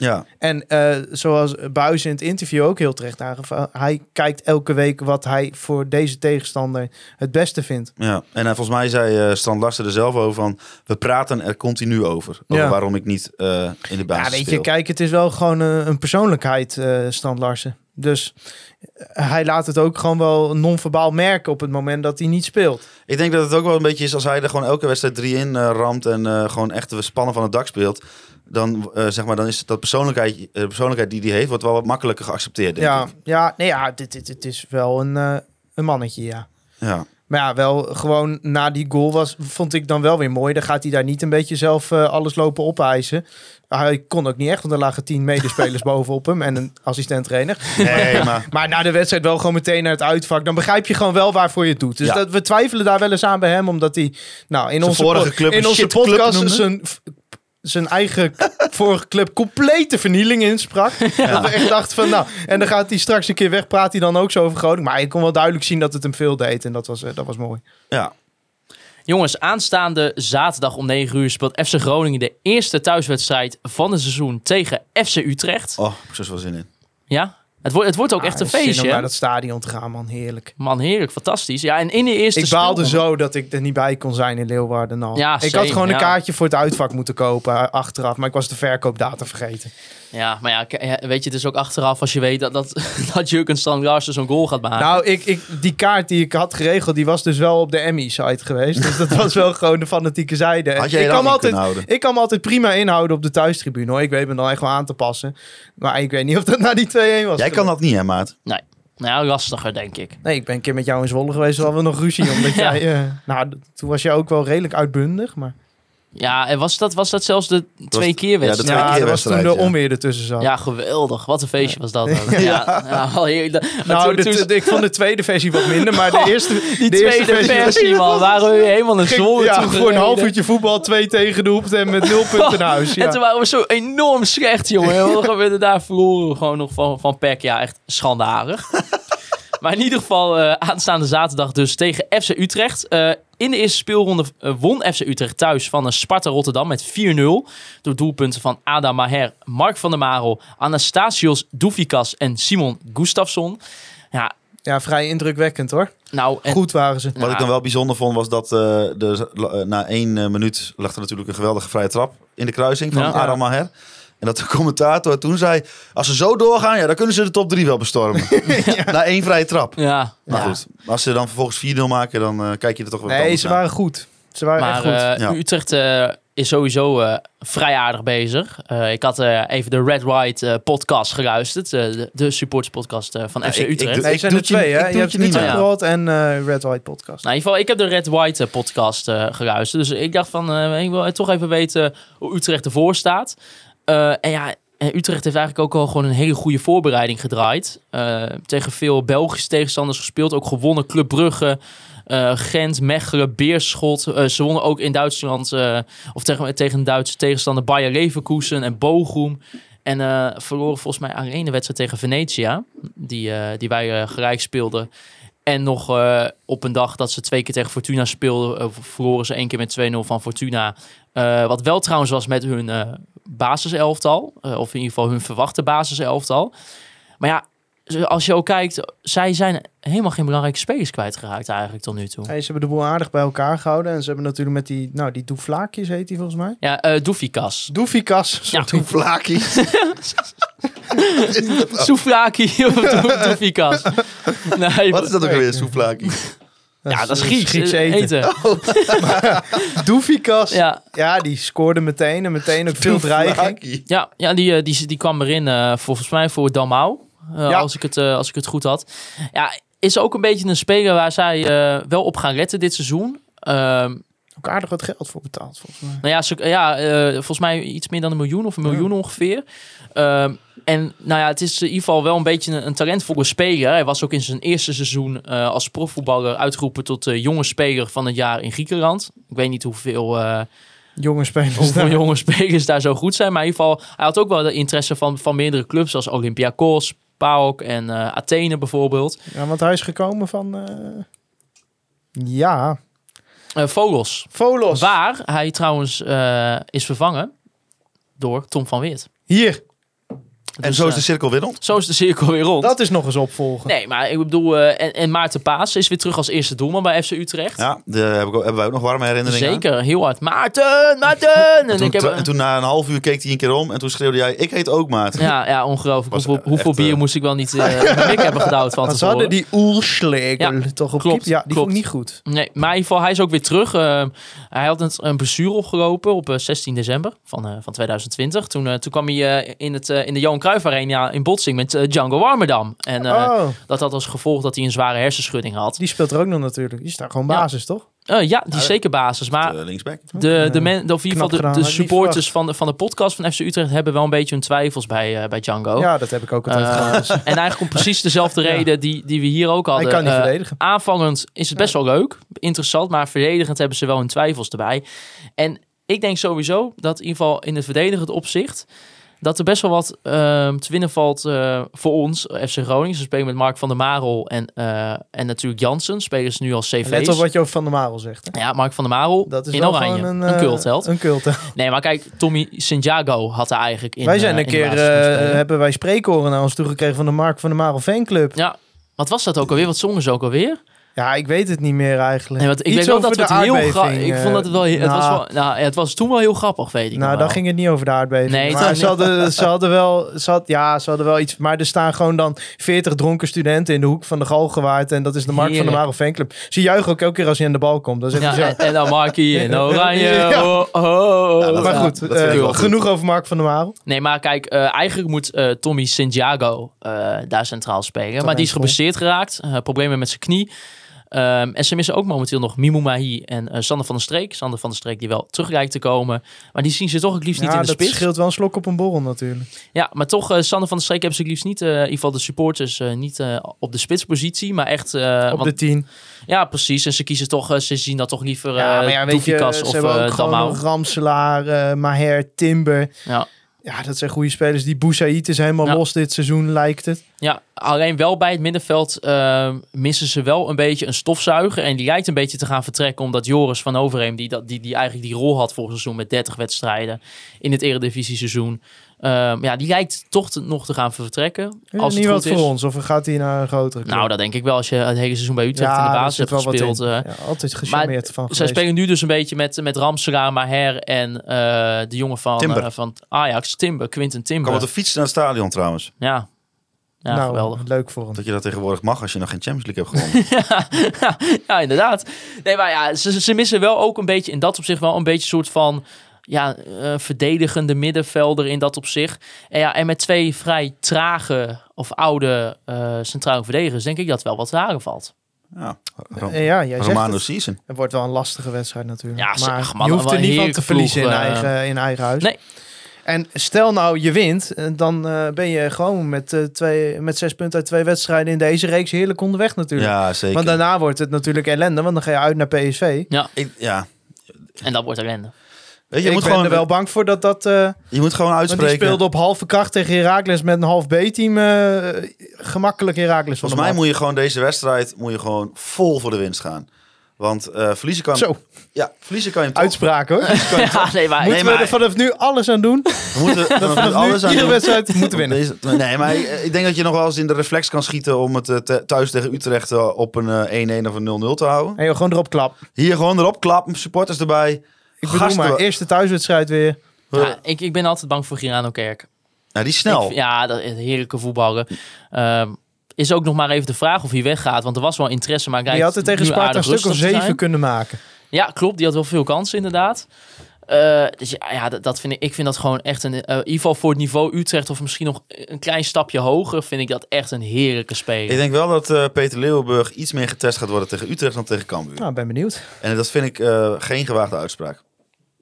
Ja, En eh, zoals Buis in het interview ook heel terecht aangaf, hij kijkt elke week wat hij voor deze tegenstander het beste vindt. ja. En eh, volgens mij zei Strand Larsen er zelf over van... we praten er continu over. Over Ja. waarom ik niet eh, in de basis Ja, weet je, kijk, het is wel gewoon een, persoonlijkheid, Strand Larsen. Dus hij laat het ook gewoon wel non-verbaal merken op het moment dat hij niet speelt. Ik denk dat het ook wel een beetje is als hij er gewoon elke wedstrijd drie in ramt... en gewoon echt de spannen van het dak speelt... dan, eh, zeg maar, dan is dat persoonlijkheid, eh, de persoonlijkheid die hij heeft... wordt wel wat makkelijker geaccepteerd, denk Ja, ik. ja, nee, ja dit, dit, dit is wel een, eh, een mannetje, ja. Ja. Maar ja, wel gewoon na die goal was, vond ik dan wel weer mooi. Dan gaat hij daar niet een beetje zelf eh, alles lopen opeisen. Hij kon ook niet echt, want er lagen tien medespelers (laughs) bovenop hem en een assistent trainer. Nee, (laughs) maar... Maar na de wedstrijd wel gewoon meteen naar het uitvak. Dan begrijp je gewoon wel waarvoor je het doet. Dus Ja. dat, we twijfelen daar wel eens aan bij hem. Omdat hij nou, in Zijn onze, vorige club in onze podcast zijn, zijn eigen (laughs) vorige club complete vernieling insprak. (laughs) Dat we echt dachten van nou... En dan gaat hij straks een keer weg. Praat hij dan ook zo over Groningen. Maar ik kon wel duidelijk zien dat het hem veel deed. En dat was, eh, dat was mooi. Ja, Jongens, aanstaande zaterdag om 9 uur speelt FC Groningen de eerste thuiswedstrijd van het seizoen tegen FC Utrecht. oh, ik heb er zo wel zin in. Ja? Het wordt, het wordt ook Ah, echt een zin om feestje. naar dat stadion te gaan, man. Heerlijk. Man, heerlijk, fantastisch. Ja, en in de eerste Ik baalde zo dat ik er niet bij kon zijn in Leeuwarden al. Ja, ik had gewoon een kaartje voor het uitvak moeten kopen achteraf. Maar ik was de verkoopdata vergeten. Ja, maar ja, weet je, het is ook achteraf als je weet dat, dat, (laughs) dat Jurgen Strand Larsen zo'n goal gaat maken. Nou, ik, ik, die kaart die ik had geregeld, die was dus wel op de Emmy-site geweest. Dus dat was wel (laughs) gewoon de fanatieke zijde. Had jij ik kan altijd, kunnen houden? ik kan me altijd prima inhouden op de thuistribune. Hoor. Ik weet me dan echt wel aan te passen. Maar ik weet niet of dat na die 2-1 was. Jij kan dat niet, hè, maat? nee. Nou, lastiger, denk ik. Nee, ik ben een keer met jou in Zwolle geweest. Hadden we nog ruzie. Omdat (laughs) Ja. jij, eh, nou, toen was jij ook wel redelijk uitbundig. Maar Ja, en was dat, was dat zelfs de twee keer ja, de wedstrijd? twee ja, keer dat was toen wedstrijd, de onweer ertussen zat. Ja, geweldig. Wat een feestje was dat. (laughs) ook. Ja, Nou, ik vond de tweede versie wat minder. Maar de eerste, die de eerste tweede versie, versie, man. Waren we helemaal ging, Zwolle ja, voor een half uurtje voetbal, twee tegendoelpunten en met nul (laughs) punten naar huis. Ja. En toen waren we zo enorm slecht, jongen. (laughs) We werden daar verloren gewoon nog van, van PEC. Ja, echt schandalig. maar in ieder geval eh, aanstaande zaterdag dus tegen FC Utrecht. Eh, in de eerste speelronde eh, won FC Utrecht thuis van een Sparta Rotterdam met 4-0. Door doelpunten van Adam Maher, Mark van der Marel, Anastasios Doufikas en Simon Gustafsson. Ja, ja, vrij indrukwekkend hoor. nou... En, Goed waren ze. Wat Ja. ik dan wel bijzonder vond, was dat eh, de, eh, na één eh, minuut lag er natuurlijk een geweldige vrije trap in de kruising van Ja. Adam Maher. En dat de commentator toen zei, als ze zo doorgaan, ja, dan kunnen ze de top 3 wel bestormen. (laughs) Na één vrije trap. Ja, Maar ja. goed, als ze dan vervolgens 4-0 maken, dan eh, kijk je er toch wel Nee, ze naar. waren goed. Ze waren echt Maar goed. eh, Ja. Utrecht eh, is sowieso eh, vrij aardig bezig. Eh, ik had eh, even de Red White eh, podcast geluisterd. de, de supporters eh, van Ja, FC ik- ik Utrecht. doe- nee, zijn er twee, ik hè? Je hebt je niet. Broad en eh, Red White podcast. Nou, in ieder geval, ik heb de Red White podcast eh, geluisterd. Dus ik dacht van, eh, ik wil toch even weten hoe Utrecht ervoor staat. Eh, en ja, en Utrecht heeft eigenlijk ook al gewoon een hele goede voorbereiding gedraaid. Eh, tegen veel Belgische tegenstanders gespeeld. Ook gewonnen Club Brugge, eh, Gent, Mechelen, Beerschot. Eh, ze wonnen ook in Duitsland, eh, of tegen, tegen een Duitse tegenstander, Bayer Leverkusen en Bochum. En eh, verloren volgens mij alleen de wedstrijd tegen Venetia, die, eh, die wij eh, gelijk speelden. En nog eh, op een dag dat ze twee keer tegen Fortuna speelden, eh, verloren ze één keer met 2-0 van Fortuna. Eh, wat wel trouwens was met hun basiselftal, of in ieder geval hun verwachte basiselftal. Maar ja, als je ook kijkt, zij zijn helemaal geen belangrijke spelers kwijtgeraakt eigenlijk tot nu toe. Hey, ze hebben de boel aardig bij elkaar gehouden. En ze hebben natuurlijk met die, nou, die Doeflaakjes heet die volgens mij. Ja, eh Doefikas. Doefikas. Ja, Toen Vlaakie. (laughs) (laughs) (laughs) Souflaki (laughs) of Doefikas. Nee, Wat is dat ook weer, Soeflaki? ja, dat is Grieks. Grieks eh, eten. (laughs) Doefikas, ja. Ja, die scoorde meteen en meteen ook veel dreiging. Ja, ja die, eh, die, die kwam erin eh, volgens mij voor Dalmau. Ja. als, ik het, als ik het goed had. Ja, is ook een beetje een speler waar zij eh, wel op gaan letten dit seizoen. Ehm, Ook aardig wat geld voor betaald, volgens mij. Nou ja, ja eh, volgens mij iets meer dan een miljoen of een miljoen ongeveer. Ehm, en nou ja, het is in ieder geval wel een beetje een, een talentvolle speler. Hij was ook in zijn eerste seizoen eh, als profvoetballer uitgeroepen tot de jonge speler van het jaar in Griekenland. Ik weet niet hoeveel, eh, Jonge spelers. hoeveel daar. jonge spelers daar zo goed zijn. Maar in ieder geval, hij had ook wel de interesse van, van meerdere clubs zoals Olympiakos, PAOK en eh, Athene bijvoorbeeld. Ja, want hij is gekomen van... eh, Ja, Eh Vogels, Volos. waar hij trouwens eh, is vervangen door Tom van Weert. Hier, En Dus, zo is eh, de cirkel weer rond. Zo is de cirkel weer rond. dat is nog eens opvolgen. Nee, maar ik bedoel, eh, en, en Maarten Paas is weer terug als eerste doelman bij FC Utrecht. Ja, daar heb ik ook- hebben wij ook nog warme herinneringen aan. Zeker, heel hard. Maarten, Maarten! (laughs) En, En toen, ik heb, en toen na een half uur keek hij een keer om en toen schreeuwde jij, ik heet ook Maat. ja, ja, ongelooflijk. Was Hoeveel, hoeveel bier eh, moest ik wel niet eh (laughs) in mijn mik hebben gedouwd van Want ze hadden die Oelschlegel Ja, toch op klopt? Ja, die klopt. vond ik niet goed. Nee, maar in ieder geval, hij is ook weer terug. Eh, hij had een, een blessure opgelopen op eh, 16 december van, eh, van 2020. Toen, eh, toen kwam hij eh, in, het, eh, in de Johan Cruijff Arena in botsing met eh, Django Warmerdam. En eh, oh, dat had als gevolg dat hij een zware hersenschudding had. die speelt er ook nog natuurlijk. Die is daar gewoon Ja. basis, toch? Eh, ja, die is zeker basis. Maar linksback. De, de, men, of in ieder geval de, de supporters van de, van de podcast van FC Utrecht hebben wel een beetje hun twijfels bij, eh, bij Django. Ja, dat heb ik ook altijd gehad. dus (laughs) en eigenlijk om precies dezelfde (laughs) reden die, die we hier ook hadden. Hij kan niet verdedigen. Aanvangend is het best wel leuk, interessant, maar verdedigend hebben ze wel hun twijfels erbij. En ik denk sowieso dat in ieder geval in het verdedigend opzicht dat er best wel wat ehm, te winnen valt eh, voor ons, FC Groningen. Ze spelen met Mark van der Marel en, eh, en natuurlijk Jansen, spelen ze nu als CV's. Let op wat je over Van der Marel zegt. Hè? Ja, Mark van der Marel Dat is in oranje, een, een, eh, cultheld. Een cultheld. Nee, maar kijk, Tommy Santiago had er eigenlijk in wij zijn een keer, hebben wij spreekoren naar ons toegekregen van de Mark van der Marel fanclub. Ja, wat was dat ook alweer? Wat zongen ze ook alweer? Ja, ik weet het niet meer eigenlijk. Nee, want ik Iets weet wel dat we de het heel grappig... Ik vond dat het wel... Het, nou, was wel nou, het was toen wel heel grappig, weet ik Nou, dan ging het niet over de aardbeving. Nee, maar ze hadden, ze hadden wel, ze had, ja, ze hadden wel iets. Maar er staan gewoon dan 40 dronken studenten in de hoek van de Galgenwaard. En dat is de Mark van der Heerlijk. Marel fanclub. Ze juichen ook elke keer als hij aan de bal komt. Dan Ja, ze en, en dan Markie in (laughs) oranje. Ja. Oh, oh, oh. Ja, dat- maar goed, eh, goed. genoeg over Mark van der Marel. Nee, maar kijk, eh, eigenlijk moet eh, Tommy Santiago eh, daar centraal spelen. Maar die is geblesseerd geraakt. eh, problemen met zijn knie. Ehm, en ze missen ook momenteel nog Mimou Mahi en eh, Sander van der Streek. Sander van der Streek die wel terug lijkt te komen. Maar die zien ze toch het liefst niet in de dat spits. scheelt wel een slok op een borrel natuurlijk. Ja, maar toch, eh, Sander van der Streek hebben ze het liefst niet, eh, in ieder geval de supporters, niet op de spitspositie, maar echt... op want- de 10. Ja, precies. En ze kiezen toch, ze zien dat toch liever Ja, maar ja, weet je, ze of hebben ook gewoon Ramselaar, Maher, Timber. Ja. Ja, dat zijn goede spelers. Die Boussaïd is helemaal Ja. los dit seizoen, lijkt het. ja, alleen wel bij het middenveld eh, missen ze wel een beetje een stofzuiger. En die lijkt een beetje te gaan vertrekken, omdat Joris van Overheem, die, dat, die, die eigenlijk die rol had vorig seizoen met 30 wedstrijden in het eredivisie seizoen. Ehm, ja, die lijkt toch te- nog te gaan vertrekken. Is Als niet het wat goed voor is. ons? Of gaat hij naar een grotere club? Nou, dat denk ik wel. Als je het hele seizoen bij Utrecht in de basis hebt wel wat gespeeld. in. eh, Ja, altijd gecharmeerd van Zij geweest. spelen nu dus een beetje met, met Ramselaar, Maher en eh, de jongen van, Timber. eh, van Ajax, Timber, Quinten Kan Timber. met de fiets naar het stadion trouwens. Ja, ja nou, geweldig. leuk voor hem. Dat je dat tegenwoordig mag als je nog geen Champions League hebt gewonnen. (laughs) ja, inderdaad. Nee, maar ja, ze, ze missen wel ook een beetje in dat opzicht wel een beetje een soort van ja, eh, verdedigende middenvelder in dat opzicht. En, ja, en met twee vrij trage of oude eh centrale verdedigers denk ik dat wel wat halen valt. ja. Eh, ja, jij zegt Romano het. Season. Het wordt wel een lastige wedstrijd natuurlijk. Ja, maar zeg, man, je hoeft er niet van te verliezen in, ploeg, eigen, in eigen huis. Nee. En stel nou je wint, dan eh, ben je gewoon met, eh, twee, met zes punten uit twee wedstrijden in deze reeks heerlijk onderweg natuurlijk. Ja, zeker. Want daarna wordt het natuurlijk ellende, want dan ga je uit naar PSV. Ik- ja. En dat wordt ellende. Weet je, je ik moet, ben gewoon, er wel bang voor dat dat... eh, je moet gewoon want die uitspreken. speelde op halve kracht tegen Heracles met een half B-team. eh, gemakkelijk Heracles van Volgens mij moet je gewoon deze wedstrijd moet je gewoon vol voor de winst gaan. Want eh, verliezen kan... Zo, Ja, verliezen kan je uitspraak hoor. (laughs) Ja, nee, maar, Moeten maar- we er vanaf nu alles aan doen? We moeten (laughs) vanaf Vanaf nu alles nu aan iedere doen. wedstrijd (laughs) moeten winnen. Deze, nee, maar ik, denk dat je nog wel eens in de reflex kan schieten om het te- thuis tegen Utrecht op een eh, 1-1 of een 0-0 te houden. En gewoon erop klap. Hier gewoon erop klappen, supporters erbij. Ik bedoel Gasten, maar, eerste thuiswedstrijd weer. ja, ik, ik ben altijd bang voor Girano Kerk. Ja, die is snel. Ik- ja, dat is heerlijke voetballen. Ehm, is ook nog maar even de vraag of hij weggaat. Want er was wel interesse, maar hij Die had het tegen nu Sparta een aardig stuk of rustig te zeven kunnen maken. Ja, klopt. Die had wel veel kansen inderdaad. Eh, dus ja, ja dat, dat vind ik, ik vind dat gewoon echt een... eh, in ieder geval voor het niveau Utrecht of misschien nog een klein stapje hoger... vind ik dat echt een heerlijke speler. Ik denk wel dat eh, Peter Leeuwenburg iets meer getest gaat worden tegen Utrecht dan tegen Cambuur. Nou, ben benieuwd. En dat vind ik eh, geen gewaagde uitspraak.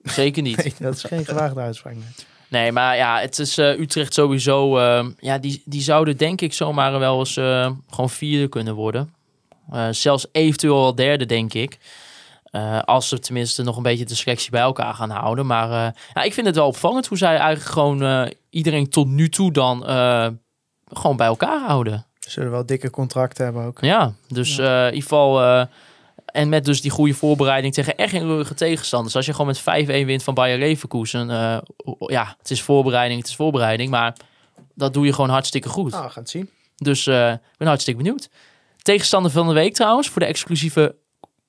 Zeker niet. (laughs) Nee, dat is geen gewaagde uitspraak. nee. Nee, maar ja, het is eh, Utrecht sowieso. eh, ja, die, die zouden denk ik zomaar wel eens eh, gewoon vierde kunnen worden. Eh, zelfs eventueel wel derde, denk ik. Als ze tenminste nog een beetje de selectie bij elkaar gaan houden. Maar ja, ik vind het wel opvallend hoe zij eigenlijk gewoon iedereen tot nu toe dan gewoon bij elkaar houden. Ze zullen wel dikke contracten hebben ook. Ja, dus in ieder geval. En met dus die goede voorbereiding tegen echt geen rugige tegenstanders. Als je gewoon met 5-1 wint van Bayer Leverkusen. eh, ja, het is voorbereiding, het is voorbereiding. Maar dat doe je gewoon hartstikke goed. Nou, we gaan het zien. Dus eh, ik ben hartstikke benieuwd. Tegenstander van de week trouwens, voor de exclusieve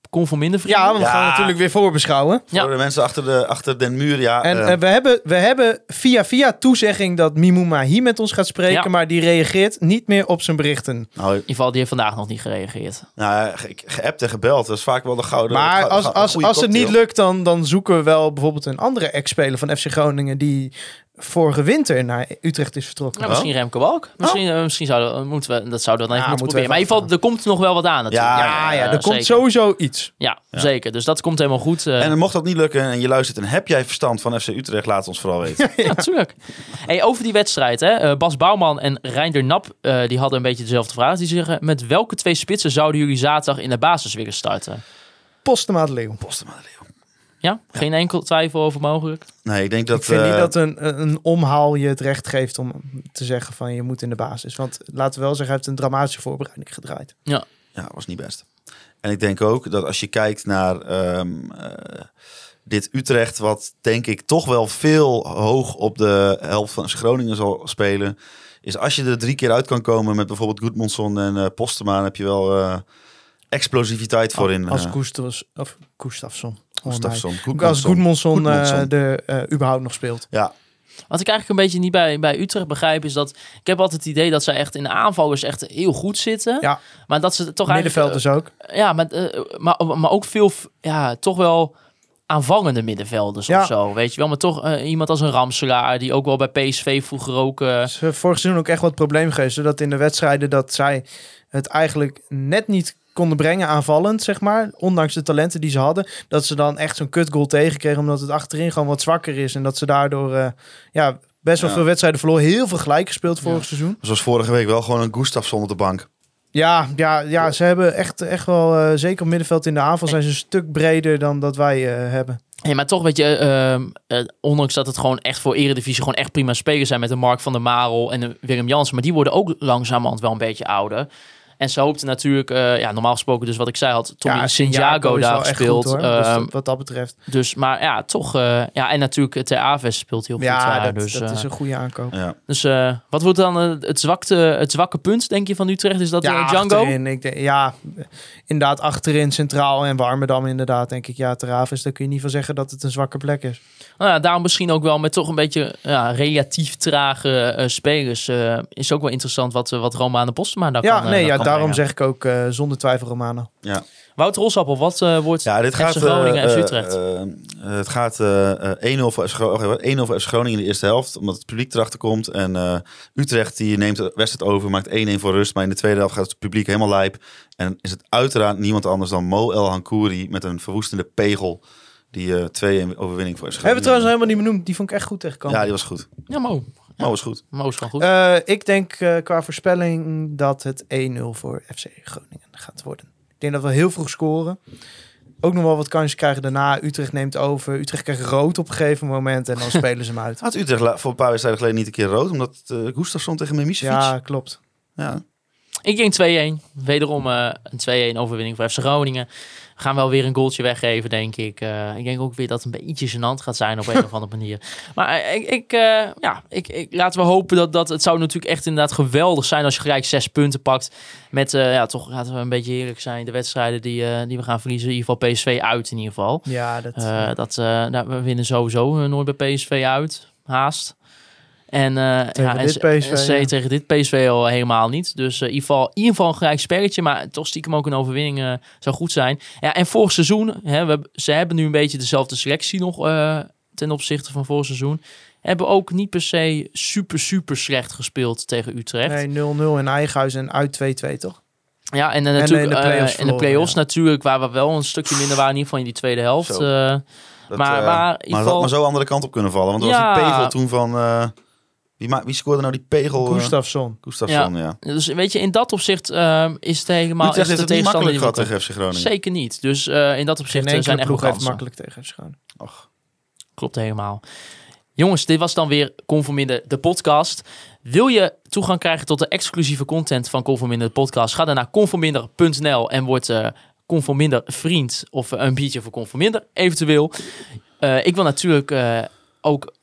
Conforminder vrienden. Ja, want we Ja. gaan natuurlijk weer voorbeschouwen. Ja. Voor de mensen achter, de, achter den muur, ja. En eh, eh, we, hebben, we hebben via via toezegging dat Mimouma hier met ons gaat spreken, Ja. maar die reageert niet meer op zijn berichten. nou, In ieder geval, die heeft vandaag nog niet gereageerd. nou, ge- geappt en gebeld, dat is vaak wel de gouden... Maar als, als, goede als het niet lukt, dan, dan zoeken we wel bijvoorbeeld een andere ex-speler van FC Groningen die vorige winter naar Utrecht is vertrokken. Nou, misschien Remco Walk. Misschien, eh, misschien zouden, moeten we, dat zouden we dan even Ja, moeten proberen. Maar in ieder geval, er komt nog wel wat aan natuurlijk. Ja, ja, ja, er komt zeker. sowieso iets. Ja, zeker. Dus dat komt helemaal goed. eh. En mocht dat niet lukken en je luistert en heb jij verstand van FC Utrecht, laat het ons vooral weten. (laughs) Ja, natuurlijk. Hey, over die wedstrijd, hè. eh, Bas Bouwman en Reinder Nap, eh, die hadden een beetje dezelfde vraag. Die zeggen, met welke twee spitsen zouden jullie zaterdag in de basis willen starten? Postema de Leeuw. Postema de Leeuw. Ja? Geen enkel twijfel over mogelijk? Nee, ik denk dat... Ik vind niet eh, dat een, een omhaal je het recht geeft om te zeggen van je moet in de basis. Want laten we wel zeggen, hij heeft een dramatische voorbereiding gedraaid. Ja, was niet best. En ik denk ook dat als je kijkt naar ehm, eh, dit Utrecht, wat denk ik toch wel veel hoog op de helft van Groningen zal spelen, is als je er drie keer uit kan komen met bijvoorbeeld Goedmondson en eh Postema, dan heb je wel eh, explosiviteit voor in. Als Gustafs, of Gustafsson. Gustafsson. Als. Goedmondson eh, de eh, überhaupt nog speelt. Ja, Wat ik eigenlijk een beetje niet bij, bij Utrecht begrijp, is dat... Ik heb altijd het idee dat zij echt in de aanvallers echt heel goed zitten. Ja. Maar dat ze toch eigenlijk... Middenvelders ook. eh, ja, maar, maar, maar ook veel, ja, toch wel aanvallende middenvelders Ja. of zo. Weet je wel, maar toch iemand als een Ramselaar, die ook wel bij PSV vroeger ook... eh, vorig seizoen ook echt wat probleem geweest. Zodat in de wedstrijden dat zij het eigenlijk net niet konden brengen aanvallend, zeg maar. Ondanks de talenten die ze hadden. Dat ze dan echt zo'n kutgoal tegenkregen. Omdat het achterin gewoon wat zwakker is. En dat ze daardoor eh, ja, best wel Ja. veel wedstrijden verloren. Heel veel gelijk gespeeld vorig Ja. seizoen. zoals vorige week wel gewoon een Gustafsson op de bank. Ja, ja, ja ze hebben echt, echt wel, eh, zeker op middenveld in de aanval, zijn ze een stuk breder dan dat wij eh, hebben. Hey, maar toch, weet je, ehm, eh, ondanks dat het gewoon echt voor Eredivisie gewoon echt prima spelers zijn met een Mark van der Marel en een Willem Jansen, maar die worden ook langzamerhand wel een beetje ouder. En ze hoopten natuurlijk, eh, ja, normaal gesproken, dus wat ik zei, had Tommy ja, Santiago daar gespeeld. goed, hoor. Dus Ehm, wat dat betreft. dus, maar ja, toch, eh, ja, en natuurlijk Ter Aves speelt heel goed Ja, daar. dat, dus, dat eh, is een goede aankoop. Ja. dus eh, wat wordt dan eh, het, zwakte, het zwakke punt, denk je, van Utrecht? Is dat ja, eh, Django? achterin. Ik denk, ja, inderdaad achterin, centraal en Warmerdam inderdaad, denk ik. Ja, Teravis, daar kun je niet van zeggen dat het een zwakke plek is. Nou ja, daarom misschien ook wel met toch een beetje ja, relatief trage eh, spelers. eh, is ook wel interessant wat, eh, wat Romane Postema daar ja, kan eh, nee, daar ja, kan daarom zeg ik ook eh, zonder twijfel Romano. Wouter Rosappel, wat eh, wordt Ja, dit FC gaat... eh, Groningen en eh, Utrecht? eh, eh, het gaat eh, eh, 1-0 voor FC Gro- wacht, 1-0 voor FC Groningen in de eerste helft. Omdat het publiek erachter komt. En eh, Utrecht die neemt de wedstrijd over. Maakt 1-1 voor rust. Maar in de tweede helft gaat het publiek helemaal lijp. En is het uiteraard niemand anders dan Mo El Hankouri. Met een verwoestende pegel. Die eh 2-1 overwinning voor FC Groningen. Hebben we trouwens helemaal niet benoemd. Die vond ik echt goed tegenkomen. Ja, die was goed. Ja, Mo. Mo was goed. Mo is gewoon goed. Eh, ik denk eh, qua voorspelling dat het 1-0 voor FC Groningen gaat worden. Ik denk dat we heel vroeg scoren. Ook nog wel wat kansen krijgen daarna. Utrecht neemt over. Utrecht krijgt rood op een gegeven moment. En dan (laughs) spelen ze hem uit. Had Utrecht voor een paar wedstrijden geleden niet een keer rood. Omdat uh, Gustafsson tegen Mimicevic. Ja, klopt. ja. Ik denk 2-1. Wederom eh, een 2-1 overwinning voor FC Groningen. We gaan wel weer een goaltje weggeven, denk ik. Eh, ik denk ook weer dat het een beetje gênant gaat zijn op een of andere manier. (laughs) Maar eh, ik, ik, eh, ja, ik, ik, laten we hopen dat, dat het zou natuurlijk echt inderdaad geweldig zijn als je gelijk zes punten pakt. Met, ja, toch laten we een beetje eerlijk zijn, de wedstrijden die, die we gaan verliezen. In ieder geval PSV uit in ieder geval. Ja, dat... Dat, nou, we winnen sowieso nooit bij PSV uit. Haast. En, eh Tegen ja, dit en, PSV, ja. tegen dit PSV al helemaal niet. Dus eh, in, ieder geval, in ieder geval een gelijk spelletje, maar toch stiekem ook een overwinning eh, zou goed zijn. Ja, en vorig seizoen, hè, we, hebben- ze hebben nu een beetje dezelfde selectie nog eh, ten opzichte van vorig seizoen. Hebben ook niet per se super, super slecht gespeeld tegen Utrecht. Nee, 0-0 in eigen huis en uit 2-2, toch? Ja, en, in natuurlijk de eh, play-offs in de play-offs ja. natuurlijk, waar we wel een stukje minder waren, in ieder geval in die tweede helft. Zo. Eh, Dat, Maar- eh, maar maar, geval- maar zo andere kant op kunnen vallen. Want er was die pegel toen van... wie, wie scoorde nou die pegel? eh, Gustafsson. Gustafsson, ja. dus weet je, in dat opzicht eh, is het helemaal... Utrecht is het niet tegenstander makkelijk gehad tegen FC Groningen. Zeker niet. Dus eh, in dat opzicht Geen eh, zijn echt ploeg wel heeft kansen. makkelijk tegen FC Groningen. Och. Klopt helemaal. Jongens, dit was dan weer Conforminder, de podcast. Wil je toegang krijgen tot de exclusieve content van Conforminder, de podcast? Ga dan naar conforminder.nl en word eh Conforminder vriend of een biertje voor Conforminder, eventueel. Eh, ik wil natuurlijk eh, ook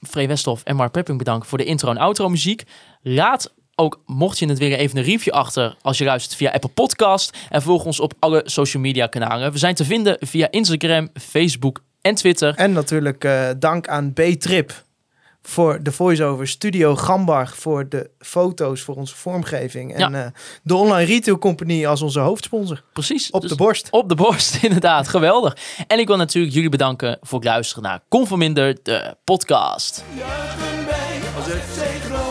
Free Westhoff en Mark Pepping bedanken voor de intro en outro muziek. Laat ook, mocht je het weer even een review achter als je luistert via Apple Podcast. En volg ons op alle social media kanalen. We zijn te vinden via Instagram, Facebook en Twitter. En natuurlijk eh, dank aan B-Trip voor de voice-over. Studio Gambar voor de foto's, voor onze vormgeving. En eh, de Online Retail Company als onze hoofdsponsor. Precies. Op dus- de borst. Op de borst, (laughs) inderdaad. Geweldig. En ik wil natuurlijk jullie bedanken voor het luisteren naar Conforminder, de podcast. Juichen wij als Groningen